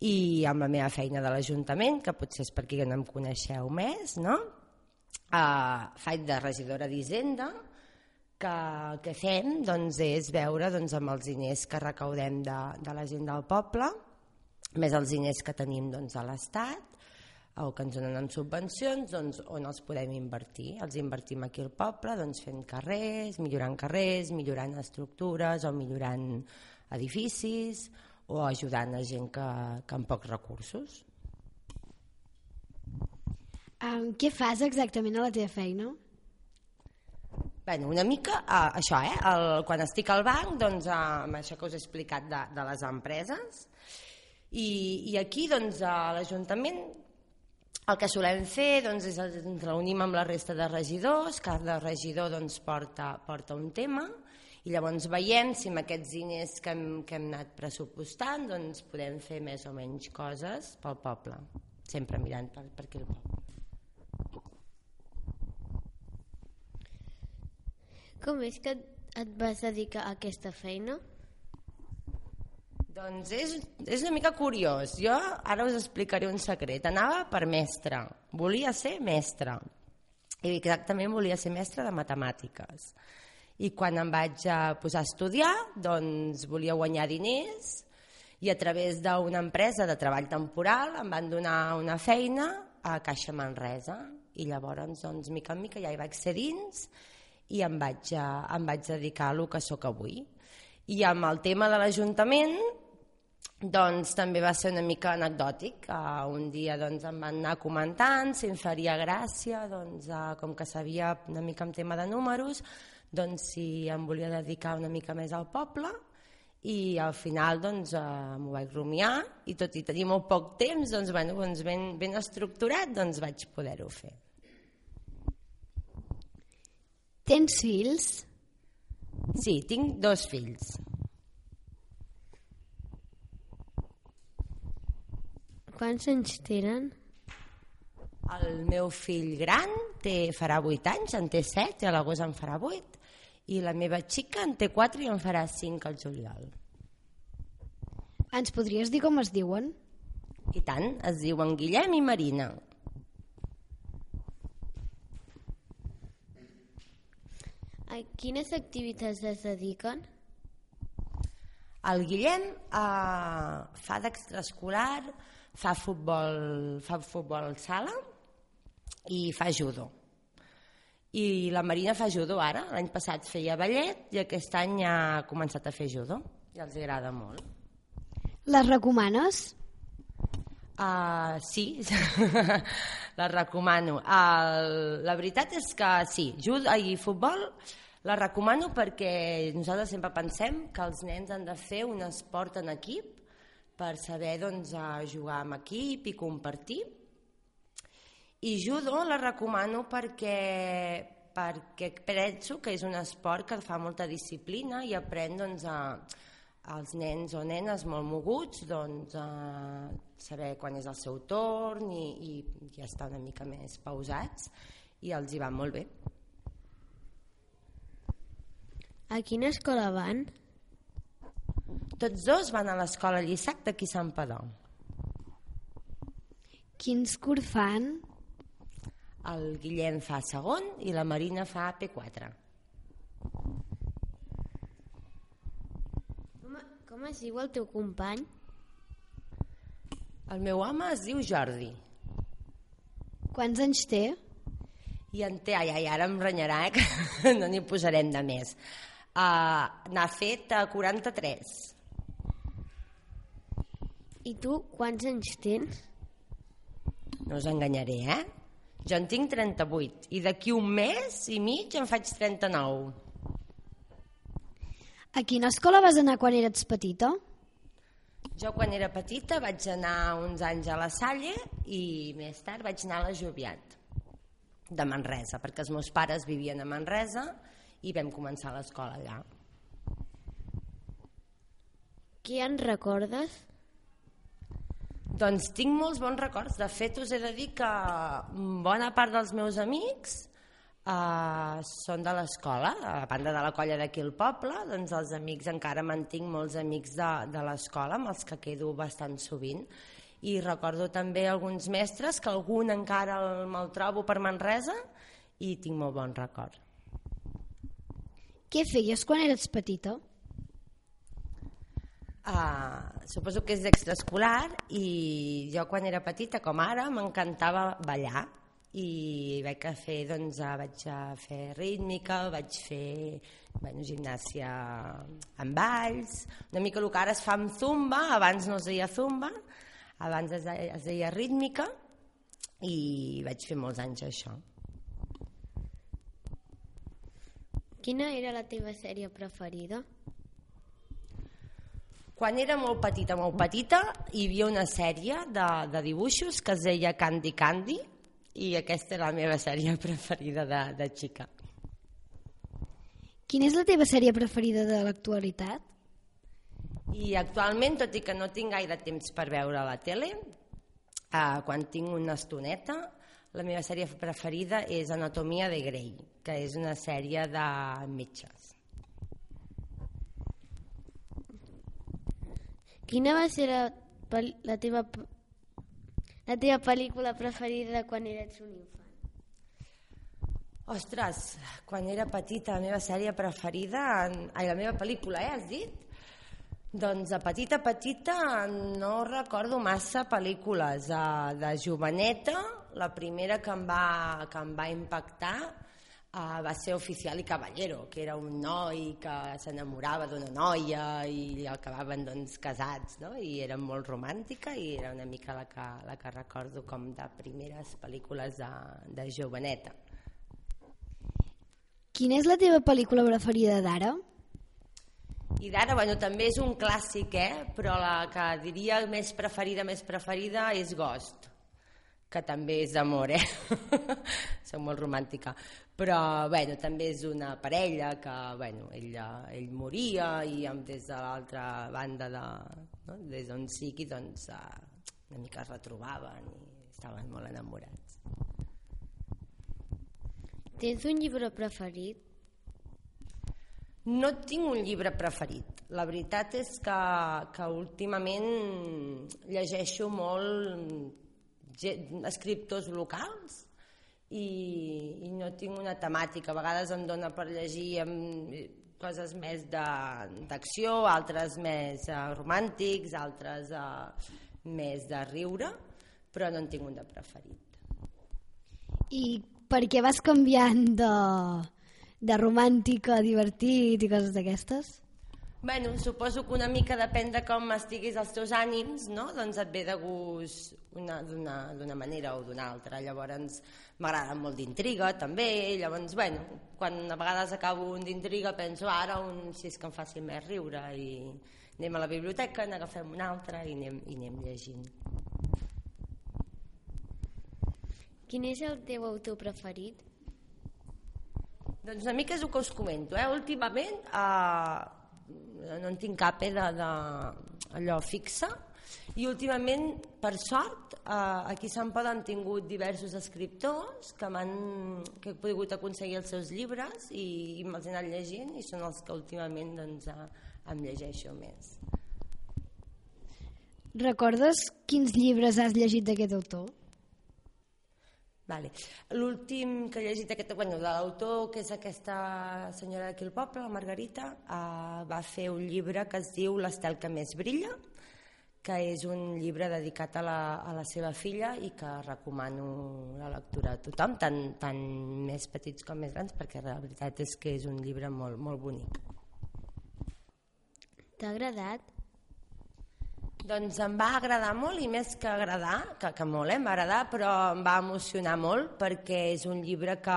i amb la meva feina de l'Ajuntament, que potser és per aquí que no em coneixeu més, no? Uh, faig de regidora d'Hisenda, que el que fem doncs, és veure doncs, amb els diners que recaudem de, de la gent del poble, més els diners que tenim doncs, a l'Estat, o que ens donen en subvencions, doncs, on els podem invertir. Els invertim aquí al poble doncs, fent carrers, millorant carrers, millorant estructures o millorant edificis o ajudant a gent que, que amb pocs recursos. Um, què fas exactament a la teva feina? Bueno, una mica uh, això, eh? El, quan estic al banc, doncs, uh, amb això que us he explicat de, de les empreses, i, i aquí doncs, a l'Ajuntament el que solem fer doncs, és ens reunim amb la resta de regidors, cada regidor doncs, porta, porta un tema i llavors veiem si amb aquests diners que hem, que hem anat pressupostant doncs, podem fer més o menys coses pel poble, sempre mirant per, per aquí el poble. Com és que et vas dedicar a aquesta feina? Doncs és, és una mica curiós. Jo ara us explicaré un secret. Anava per mestre. Volia ser mestre. I exactament volia ser mestre de matemàtiques. I quan em vaig posar a estudiar, doncs volia guanyar diners i a través d'una empresa de treball temporal em van donar una feina a Caixa Manresa i llavors doncs, mica en mica ja hi vaig ser dins i em vaig, em vaig dedicar a el que sóc avui. I amb el tema de l'Ajuntament doncs també va ser una mica anecdòtic. Uh, un dia doncs, em van anar comentant si em faria gràcia, doncs, uh, com que sabia una mica en tema de números, doncs si em volia dedicar una mica més al poble i al final doncs, uh, m'ho vaig rumiar i tot i tenir molt poc temps, doncs, bueno, doncs ben, ben estructurat, doncs vaig poder-ho fer. Tens fills? Sí, tinc dos fills. Quants anys tenen? El meu fill gran té, farà 8 anys, en té 7, i a l'agost en farà 8, i la meva xica en té 4 i en farà 5 al juliol. Ens podries dir com es diuen? I tant, es diuen Guillem i Marina. A quines activitats es dediquen? El Guillem eh, fa d'extraescolar, fa futbol, fa futbol sala i fa judo. I la Marina fa judo ara. L'any passat feia ballet i aquest any ha començat a fer judo i els agrada molt. Les recomanes? Uh, sí, les recomano. Uh, la veritat és que sí, judo i futbol la recomano perquè nosaltres sempre pensem que els nens han de fer un esport en equip per saber doncs, jugar amb equip i compartir. I judo la recomano perquè perquè penso que és un esport que fa molta disciplina i aprèn doncs, a, als nens o nenes molt moguts doncs, a saber quan és el seu torn i, i, i estar una mica més pausats i els hi va molt bé. A quina escola van? Tots dos van a l'escola Llissac d'aquí Sant Padó. Quins curs fan? El Guillem fa segon i la Marina fa P4. Com, com es diu el teu company? El meu home es diu Jordi. Quants anys té? I en té, ai, ai, ara em renyarà, eh, que no n'hi posarem de més. Uh, N'ha fet a 43. I tu quants anys tens? No us enganyaré, eh? Jo en tinc 38 i d'aquí un mes i mig en faig 39. A quina escola vas anar quan eres petita? Jo quan era petita vaig anar uns anys a la Salle i més tard vaig anar a la Joviat de Manresa, perquè els meus pares vivien a Manresa i vam començar l'escola allà. Qui en recordes? Doncs tinc molts bons records. De fet, us he de dir que bona part dels meus amics uh, són de l'escola. A banda de la colla d'aquí al poble, doncs els amics, encara mantinc molts amics de, de l'escola amb els que quedo bastant sovint. I recordo també alguns mestres, que algun encara me'l trobo per Manresa i tinc molt bon record. Què feies quan eres petita? Uh, suposo que és extraescolar i jo quan era petita com ara m'encantava ballar i vaig fer doncs vaig fer rítmica vaig fer bueno, gimnàsia amb balls una mica el que ara es fa amb zumba abans no es deia zumba abans es deia, es deia rítmica i vaig fer molts anys això Quina era la teva sèrie preferida? Quan era molt petita, molt petita, hi havia una sèrie de, de dibuixos que es deia Candy Candy i aquesta era la meva sèrie preferida de, de xica. Quina és la teva sèrie preferida de l'actualitat? I actualment, tot i que no tinc gaire temps per veure la tele, eh, quan tinc una estoneta, la meva sèrie preferida és Anatomia de Grey, que és una sèrie de metges. Quina va ser la, la, teva, la teva pel·lícula preferida quan eres un infant? Ostres, quan era petita, la meva sèrie preferida... Ai, la meva pel·lícula, eh, has dit? Doncs de petita petita no recordo massa pel·lícules. De, de joveneta, la primera que em va, que em va impactar uh, va ser Oficial i Caballero, que era un noi que s'enamorava d'una noia i acabaven doncs, casats, no? i era molt romàntica i era una mica la que, la que recordo com de primeres pel·lícules de, de joveneta. Quina és la teva pel·lícula preferida d'ara? I d'ara, bueno, també és un clàssic, eh? però la que diria més preferida, més preferida és Ghost, que també és d'amor, eh? Soc molt romàntica. Però, bueno, també és una parella que, bueno, ell, ell moria i des de l'altra banda, de, no? des d'on sigui, doncs, una mica es retrobaven i estaven molt enamorats. Tens un llibre preferit? No tinc un llibre preferit. La veritat és que, que últimament llegeixo molt escriptors locals i, i no tinc una temàtica. A vegades em dona per llegir amb coses més d'acció, altres més uh, romàntics, altres uh, més de riure, però no en tinc un de preferit. I per què vas canviant de, de romàntica, divertit i coses d'aquestes? Bueno, suposo que una mica depèn de com estiguis els teus ànims, no? doncs et ve de gust d'una manera o d'una altra. Llavors m'agrada molt d'intriga també, llavors bueno, quan a vegades acabo un d'intriga penso ara un si és que em faci més riure i anem a la biblioteca, n'agafem un altre i anem, i anem llegint. Quin és el teu autor preferit? Doncs una mica és el que us comento. Eh? Últimament eh, no en tinc cap eh, de, de, allò fixa i últimament, per sort, eh, aquí Sant Pol han tingut diversos escriptors que, que he pogut aconseguir els seus llibres i, i me'ls he anat llegint i són els que últimament doncs, eh, em llegeixo més. Recordes quins llibres has llegit d'aquest autor? Vale. L'últim que he llegit aquest, bueno, de l'autor, que és aquesta senyora d'aquí al poble, la Margarita, eh, va fer un llibre que es diu L'estel que més brilla, que és un llibre dedicat a la, a la seva filla i que recomano la lectura a tothom, tant, tant més petits com més grans, perquè la veritat és que és un llibre molt, molt bonic. T'ha agradat? Doncs em va agradar molt i més que agradar, que, que molt eh, em va agradar, però em va emocionar molt perquè és un llibre que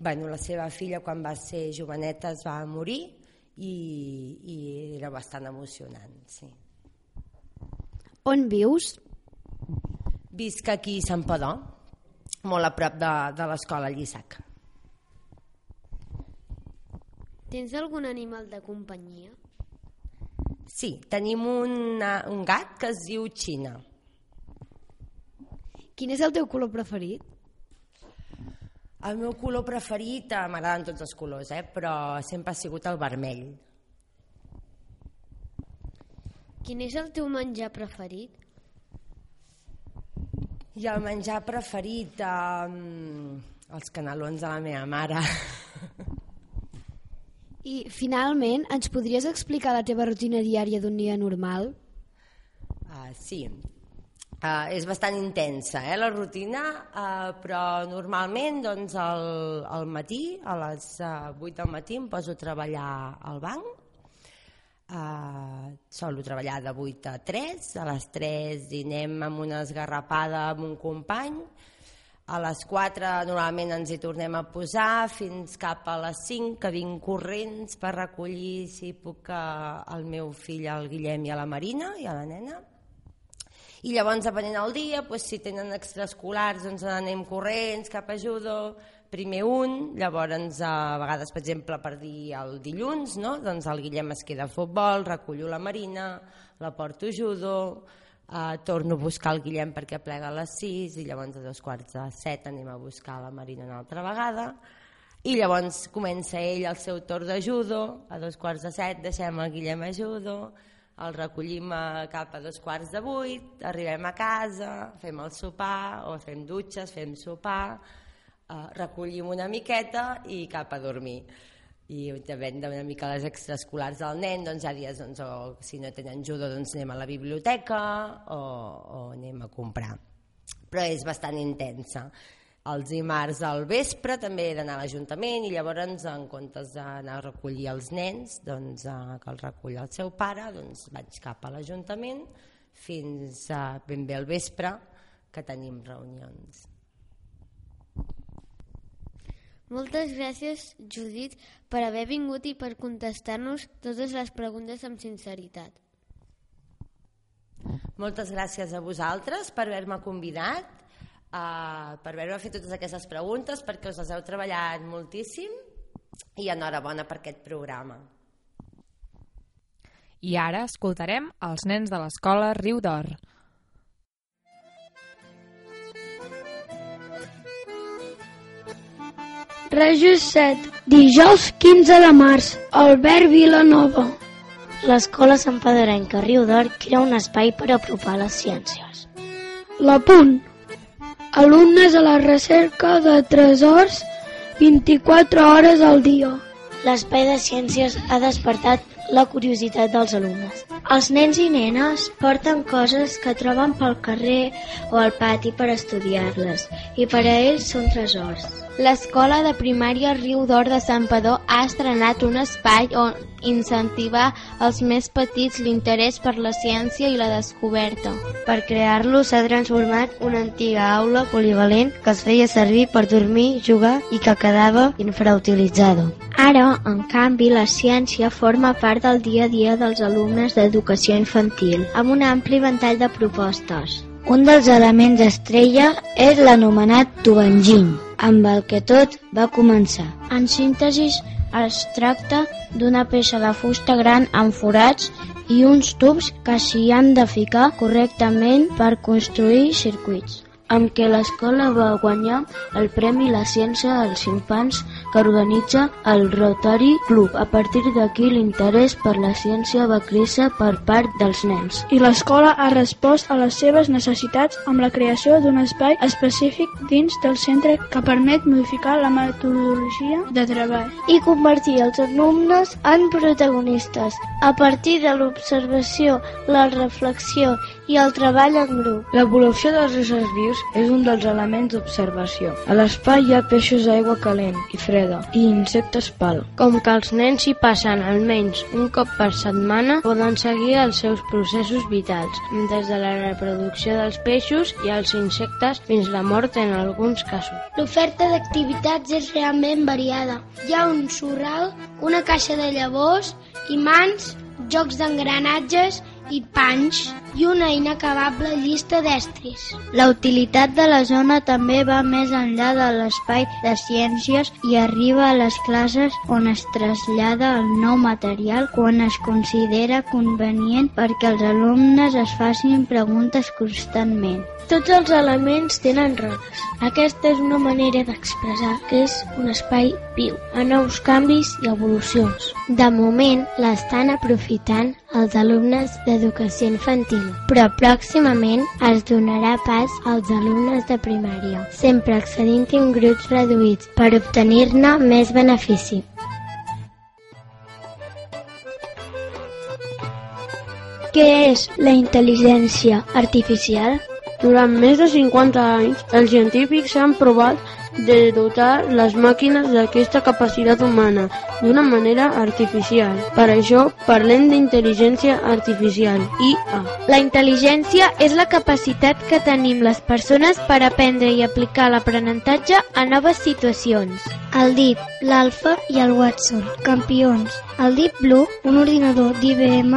bueno, la seva filla quan va ser joveneta es va morir i, i era bastant emocionant. Sí. On vius? Visc aquí a Sant Padó, molt a prop de, de l'escola Llissac. Tens algun animal de companyia? Sí, tenim una, un gat que es diu Xina. Quin és el teu color preferit? El meu color preferit, eh, m'agraden tots els colors, eh? però sempre ha sigut el vermell. Quin és el teu menjar preferit? I el menjar preferit, eh, els canelons de la meva mare. I finalment, ens podries explicar la teva rutina diària d'un dia normal? Uh, sí, uh, és bastant intensa eh, la rutina, uh, però normalment doncs, al, al matí, a les uh, 8 del matí, em poso a treballar al banc. Uh, solo treballar de 8 a 3, a les 3 dinem amb una esgarrapada amb un company, a les 4 normalment ens hi tornem a posar fins cap a les 5 que vinc corrents per recollir si puc el meu fill, el Guillem i a la Marina i a la nena. I llavors, depenent del dia, doncs, si tenen extraescolars, doncs anem corrents cap a judo, primer un, llavors a vegades, per exemple, per dir el dilluns, no? doncs el Guillem es queda a futbol, recullo la Marina, la porto judo, Uh, torno a buscar el Guillem perquè plega a les 6 i llavors a dos quarts de 7 anem a buscar la Marina una altra vegada. I llavors comença ell el seu torn de judo a dos quarts de 7 deixem el Guillem a judo el recollim a cap a dos quarts de 8 arribem a casa, fem el sopar o fem dutxes, fem sopar uh, recollim una miqueta i cap a dormir i depèn una mica les extraescolars del nen, doncs hi ha dies doncs, o si no tenen judo doncs anem a la biblioteca o, o anem a comprar. Però és bastant intensa. Els dimarts al vespre també he d'anar a l'Ajuntament i llavors en comptes d'anar a recollir els nens doncs, que els recull el seu pare doncs vaig cap a l'Ajuntament fins a ben bé al vespre que tenim reunions. Moltes gràcies, Judit, per haver vingut i per contestar-nos totes les preguntes amb sinceritat. Moltes gràcies a vosaltres per haver-me convidat, uh, per haver-me fet totes aquestes preguntes, perquè us les heu treballat moltíssim i enhorabona per aquest programa. I ara escoltarem els nens de l'escola Riu d'Or. Rajos 7, dijous 15 de març, Albert Vilanova. L'escola Sant Pedrenca Riu d'Or crea un espai per apropar les ciències. La punt. Alumnes a la recerca de tresors 24 hores al dia. L'espai de ciències ha despertat la curiositat dels alumnes. Els nens i nenes porten coses que troben pel carrer o al pati per estudiar-les i per a ells són tresors. L'escola de primària Riu d'Or de Sant Padó ha estrenat un espai on incentivar als més petits l'interès per la ciència i la descoberta. Per crear-lo s'ha transformat una antiga aula polivalent que es feia servir per dormir, jugar i que quedava infrautilitzada. Ara, en canvi, la ciència forma part del dia a dia dels alumnes d'educació infantil, amb un ampli ventall de propostes. Un dels elements estrella és l'anomenat tubenginy, amb el que tot va començar. En síntesis, es tracta d'una peça de fusta gran amb forats i uns tubs que s'hi han de ficar correctament per construir circuits amb què l'escola va guanyar el Premi La Ciència als Infants que organitza el Rotary Club. A partir d'aquí l'interès per la ciència va créixer per part dels nens. I l'escola ha respost a les seves necessitats amb la creació d'un espai específic dins del centre que permet modificar la metodologia de treball. I convertir els alumnes en protagonistes a partir de l'observació, la reflexió i el treball en grup. L'evolució dels éssers vius és un dels elements d'observació. A l'espai hi ha peixos d'aigua calent i freda i insectes pal. Com que els nens hi passen almenys un cop per setmana, poden seguir els seus processos vitals, des de la reproducció dels peixos i els insectes fins la mort en alguns casos. L'oferta d'activitats és realment variada. Hi ha un sorral, una caixa de llavors, imants, jocs d'engranatges i panys i una inacabable llista d'estris. La utilitat de la zona també va més enllà de l'espai de ciències i arriba a les classes on es trasllada el nou material quan es considera convenient perquè els alumnes es facin preguntes constantment. Tots els elements tenen rodes. Aquesta és una manera d'expressar que és un espai viu, a nous canvis i evolucions. De moment l'estan aprofitant els alumnes d'educació infantil, però pròximament es donarà pas als alumnes de primària, sempre accedint en grups reduïts per obtenir-ne més benefici. Què és la intel·ligència artificial? Durant més de 50 anys, els científics han provat de dotar les màquines d'aquesta capacitat humana d'una manera artificial. Per això parlem d'intel·ligència artificial, IA. La intel·ligència és la capacitat que tenim les persones per aprendre i aplicar l'aprenentatge a noves situacions. El Deep, l'Alpha i el Watson, campions. El Deep Blue, un ordinador d'IBM,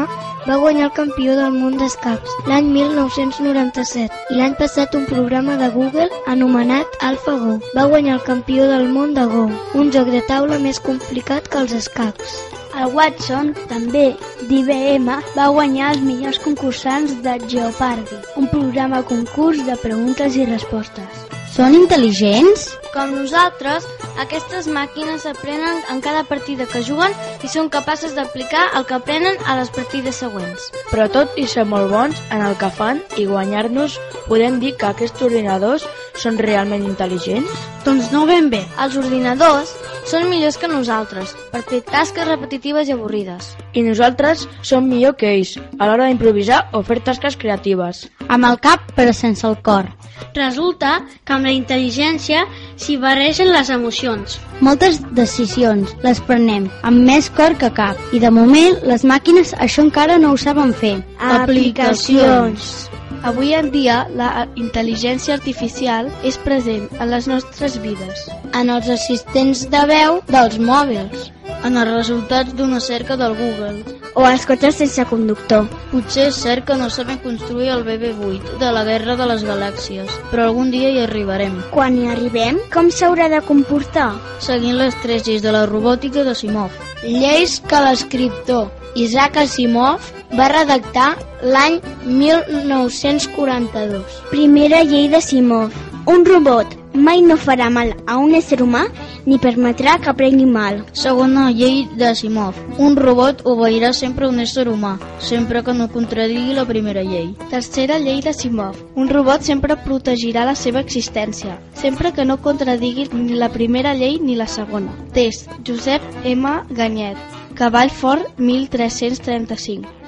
va guanyar el campió del món d'escacs l'any 1997 i l'any passat un programa de Google anomenat AlphaGo va guanyar el campió del món de Go, un joc de taula més complicat que els escacs. El Watson, també d'IBM, va guanyar els millors concursants de Jeopardy, un programa concurs de preguntes i respostes. Són intel·ligents? Com nosaltres, aquestes màquines aprenen en cada partida que juguen i són capaces d'aplicar el que aprenen a les partides següents. Però tot i ser molt bons en el que fan i guanyar-nos, podem dir que aquests ordinadors són realment intel·ligents? Doncs no ben bé. Els ordinadors són millors que nosaltres per fer tasques repetitives i avorrides. I nosaltres som millor que ells a l'hora d'improvisar o fer tasques creatives. Amb el cap però sense el cor. Resulta que amb la intel·ligència s'hi barregen les emocions. Moltes decisions les prenem amb més cor que cap i de moment les màquines això encara no ho saben fer. Aplicacions. Avui en dia, la intel·ligència artificial és present en les nostres vides. En els assistents de veu dels mòbils. En els resultats d'una cerca del Google. O als cotxes sense conductor. Potser és cert que no sabem construir el BB-8 de la Guerra de les Galàxies, però algun dia hi arribarem. Quan hi arribem, com s'haurà de comportar? Seguint les tres lleis de la robòtica de Simov. Lleis que l'escriptor Isaac Asimov va redactar l'any 1942. Primera llei de Simov. Un robot mai no farà mal a un ésser humà ni permetrà que prengui mal. Segona llei de Simov. Un robot obeirà sempre un ésser humà, sempre que no contradigui la primera llei. Tercera llei de Simov. Un robot sempre protegirà la seva existència, sempre que no contradigui ni la primera llei ni la segona. Test. Josep M. Ganyet. Cavall Fort 1335.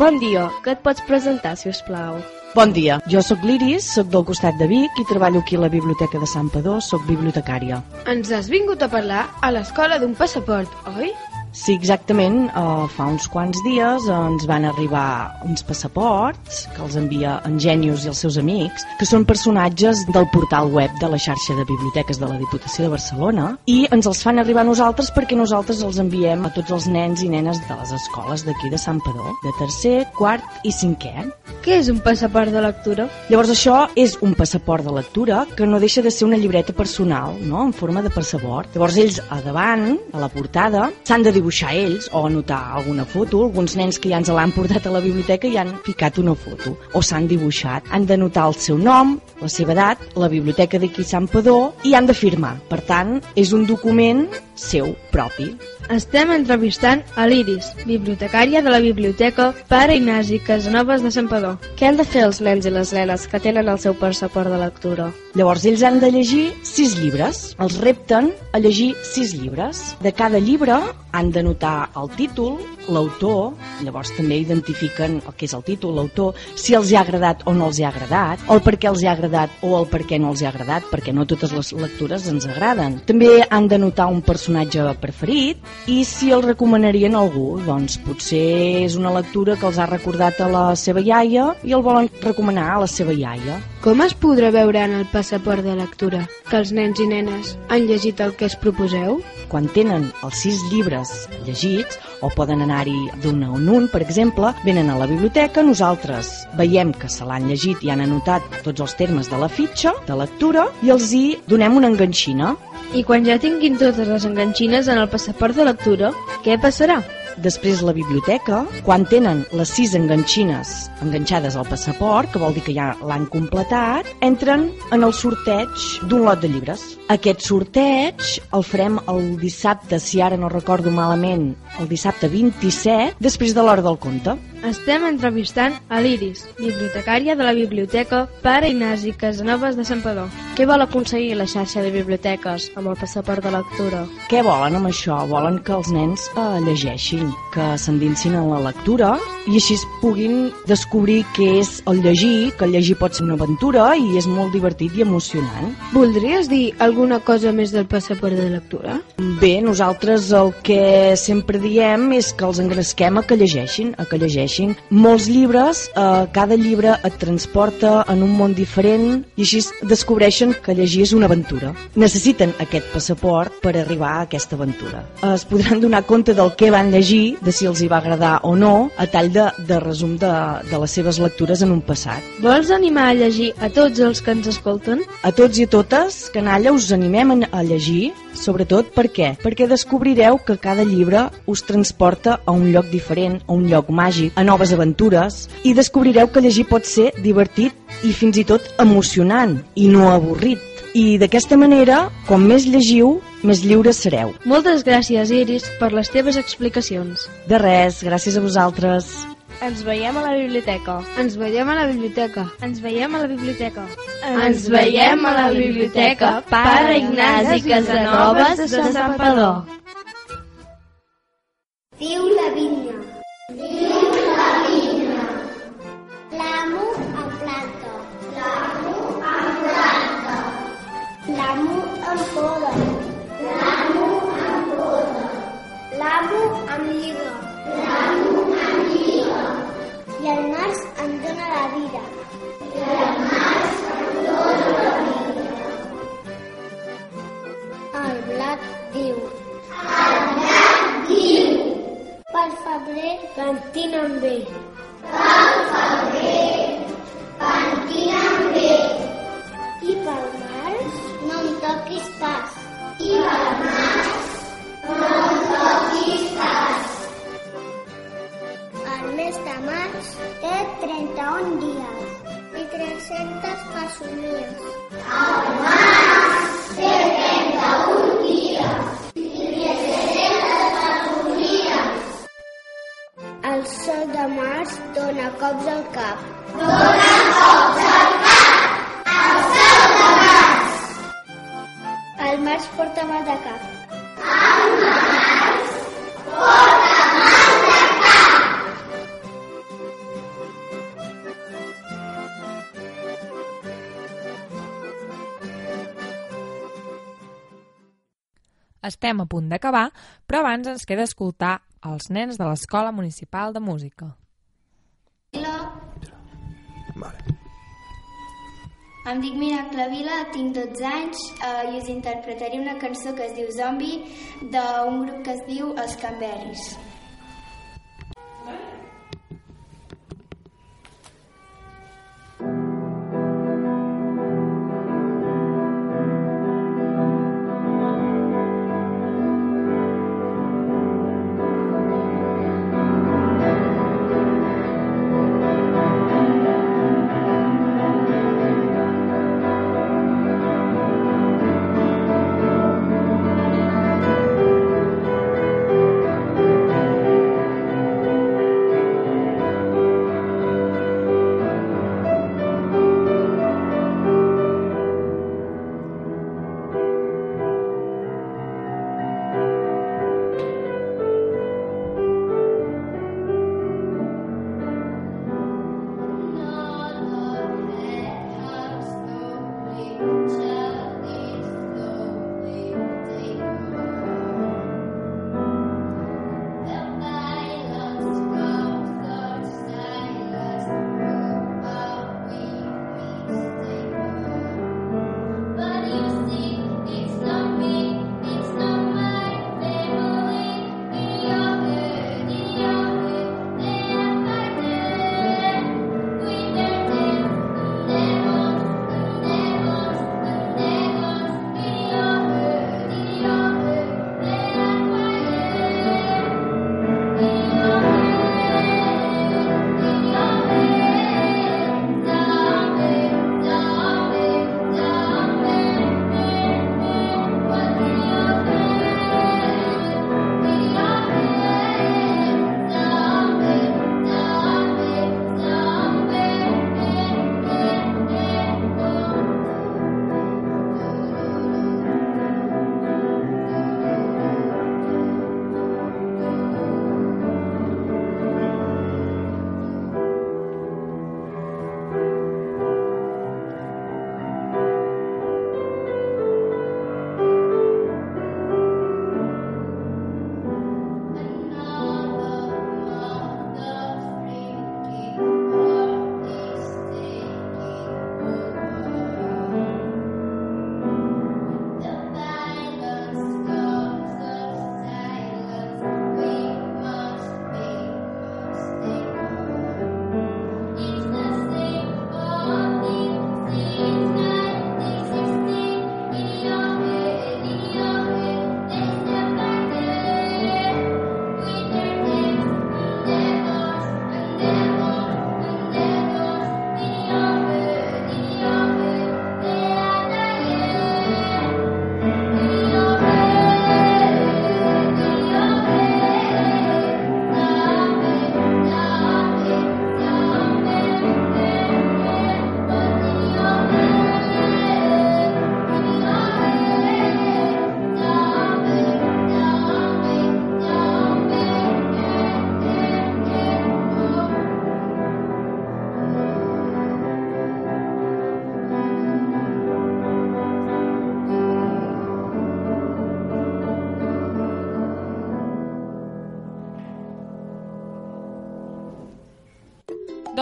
Bon dia, què et pots presentar, si us plau? Bon dia, jo sóc l'Iris, sóc del costat de Vic i treballo aquí a la Biblioteca de Sant Padó, sóc bibliotecària. Ens has vingut a parlar a l'escola d'un passaport, oi? Sí, exactament. Uh, fa uns quants dies ens van arribar uns passaports que els envia en Genius i els seus amics, que són personatges del portal web de la xarxa de biblioteques de la Diputació de Barcelona i ens els fan arribar a nosaltres perquè nosaltres els enviem a tots els nens i nenes de les escoles d'aquí de Sant Padó, de tercer, quart i cinquè. Què és un passaport de lectura? Llavors això és un passaport de lectura que no deixa de ser una llibreta personal, no?, en forma de passaport. Llavors ells a davant, a la portada, s'han de dibuixar ells o anotar alguna foto. Alguns nens que ja ens l'han portat a la biblioteca i han ficat una foto o s'han dibuixat. Han d'anotar el seu nom, la seva edat, la biblioteca d'aquí Sant Padó i han de firmar. Per tant, és un document seu propi. Estem entrevistant a l'Iris, bibliotecària de la Biblioteca Pare Ignasi Casanovas de Padó. Què han de fer els nens i les nenes que tenen el seu passaport de lectura? Llavors, ells han de llegir sis llibres. Els repten a llegir sis llibres. De cada llibre han d'anotar el títol, l'autor, llavors també identifiquen el que és el títol, l'autor, si els hi ha agradat o no els hi ha agradat, o el per què els hi ha agradat o el per què no els hi ha agradat, perquè no totes les lectures ens agraden. També han de notar un personatge preferit i si el recomanarien a algú, doncs potser és una lectura que els ha recordat a la seva iaia i el volen recomanar a la seva iaia. Com es podrà veure en el passaport de lectura que els nens i nenes han llegit el que es proposeu? Quan tenen els sis llibres llegits, o poden anar-hi d'un en un, per exemple, venen a la biblioteca, nosaltres veiem que se l'han llegit i han anotat tots els termes de la fitxa de lectura i els hi donem una enganxina. I quan ja tinguin totes les enganxines en el passaport de lectura, què passarà? Després la biblioteca, quan tenen les sis enganxines enganxades al passaport, que vol dir que ja l'han completat, entren en el sorteig d'un lot de llibres. Aquest sorteig el farem el dissabte, si ara no recordo malament, el dissabte 27, després de l'hora del conte. Estem entrevistant a l'Iris, bibliotecària de la Biblioteca Pare Ignasi Casanovas de Padó. Què vol aconseguir la xarxa de biblioteques amb el passaport de lectura? Què volen amb això? Volen que els nens eh, llegeixin, que s'endinsin en la lectura i així puguin descobrir què és el llegir, que el llegir pot ser una aventura i és molt divertit i emocionant. Voldries dir alguna cosa més del passaport de lectura? Bé, nosaltres el que sempre diem és que els engresquem a que llegeixin, a que llegeixin llegeixin molts llibres, eh, cada llibre et transporta en un món diferent i així descobreixen que llegir és una aventura. Necessiten aquest passaport per arribar a aquesta aventura. Es podran donar compte del que van llegir, de si els hi va agradar o no, a tall de, de resum de, de les seves lectures en un passat. Vols animar a llegir a tots els que ens escolten? A tots i a totes, canalla, us animem a llegir, sobretot per què? Perquè descobrireu que cada llibre us transporta a un lloc diferent, a un lloc màgic, a noves aventures i descobrireu que llegir pot ser divertit i fins i tot emocionant i no avorrit. I d'aquesta manera, com més llegiu, més lliures sereu. Moltes gràcies, Iris, per les teves explicacions. De res, gràcies a vosaltres. Ens veiem a la biblioteca. Ens veiem a la biblioteca. Ens veiem a la biblioteca. Ens veiem a la biblioteca Pare Ignasi Casanovas de Sant Padó. Viu la vinya. Viu L'amo en poda. L'amo en poda. L'amo en lliga. L'amo en lliga. I el març em dóna la vida. I el març em dóna la vida. El blat diu. El blat diu. Pel febrer pentinen bé. Pel febrer pentinen bé. I pel març no em toquis pas. I pel març no em toquis pas. El mes de març té 31 dies i 300 fesomies. El març té 31 dies i 300 fesomies. El sol de març dona cops al cap. Dona cops al cap! El març porta mal de cap. El març porta mal de cap! Estem a punt d'acabar, però abans ens queda escoltar els nens de l'Escola Municipal de Música. Em dic Miracle Vila, tinc 12 anys eh, i us interpretaré una cançó que es diu Zombie d'un grup que es diu Els Canberris.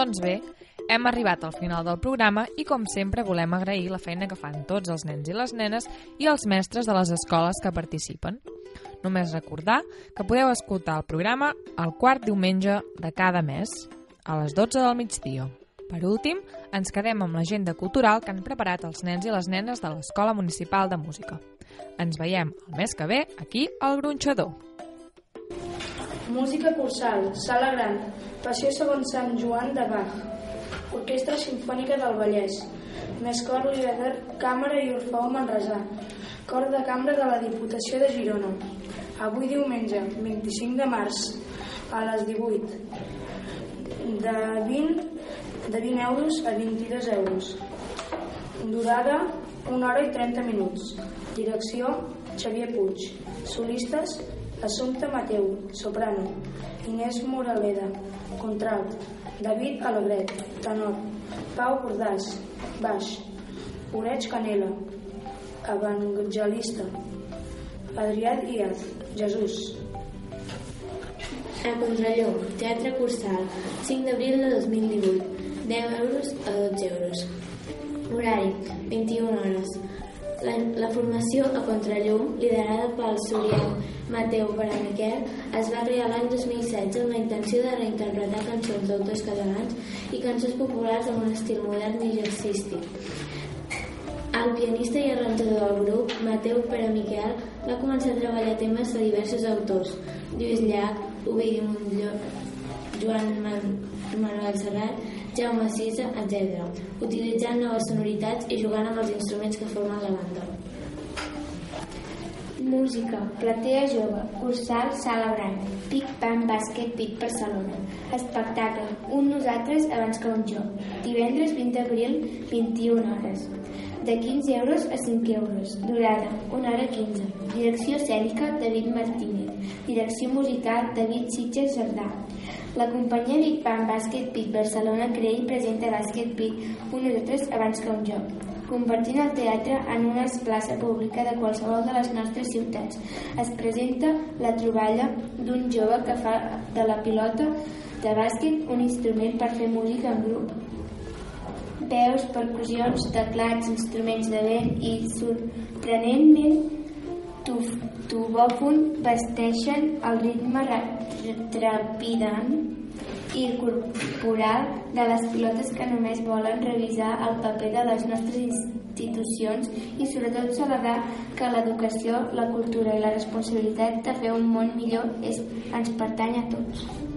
Doncs bé, hem arribat al final del programa i com sempre volem agrair la feina que fan tots els nens i les nenes i els mestres de les escoles que participen. Només recordar que podeu escoltar el programa el quart diumenge de cada mes, a les 12 del migdia. Per últim, ens quedem amb l'agenda cultural que han preparat els nens i les nenes de l'Escola Municipal de Música. Ens veiem el mes que ve aquí al Gronxador. Música cursal, sala gran, passió segons Sant Joan de Bach, Orquestra Simfònica del Vallès, més cor lieder, càmera i orfeó Manresà, cor de cambra de la Diputació de Girona. Avui diumenge, 25 de març, a les 18, de 20, de 20 euros a 22 euros. Durada, 1 hora i 30 minuts. Direcció, Xavier Puig. Solistes, Assumpta Mateu, soprano. Inés Moraleda, contralt. David Alegret, tenor. Pau Cordàs, baix. Oreig Canela, evangelista. Adrià Díaz, Jesús. A Contralló, Teatre Cursal, 5 d'abril de 2018, 10 euros a 12 euros. Horari, 21 hores. La, la formació a Contrallum, liderada pel soriano Mateu Baramiquel, es va crear l'any 2016 amb la intenció de reinterpretar cançons d'autors catalans i cançons populars amb un estil modern i jazzístic. El pianista i arranjador del grup, Mateu Pere Miquel, va començar a treballar temes de diversos autors, Lluís Llach, Ovidi Montlló, Joan Man Manuel Serrat, Jaume Sisa, etc., utilitzant noves sonoritats i jugant amb els instruments que formen la banda. Música, platea jove, cursal, sala branc, Pic Pan Bàsquet Pic Barcelona. Espectacle, un nosaltres abans que un jo. Divendres 20 d'abril, 21 hores. De 15 euros a 5 euros. Durada, 1 hora 15. Direcció escènica, David Martínez. Direcció musical, David Sitges Jardà. La companyia Big Bang Basket Pic Barcelona crea i presenta Basket Pic, un nosaltres abans que un joc convertint el teatre en una plaça pública de qualsevol de les nostres ciutats. Es presenta la troballa d'un jove que fa de la pilota de bàsquet un instrument per fer música en grup. Veus, percussions, teclats, instruments de vent i sorprenentment tubòfon vesteixen el ritme trepidant i corporal de les pilotes que només volen revisar el paper de les nostres institucions i sobretot celebrar que l'educació, la cultura i la responsabilitat de fer un món millor és, ens pertany a tots.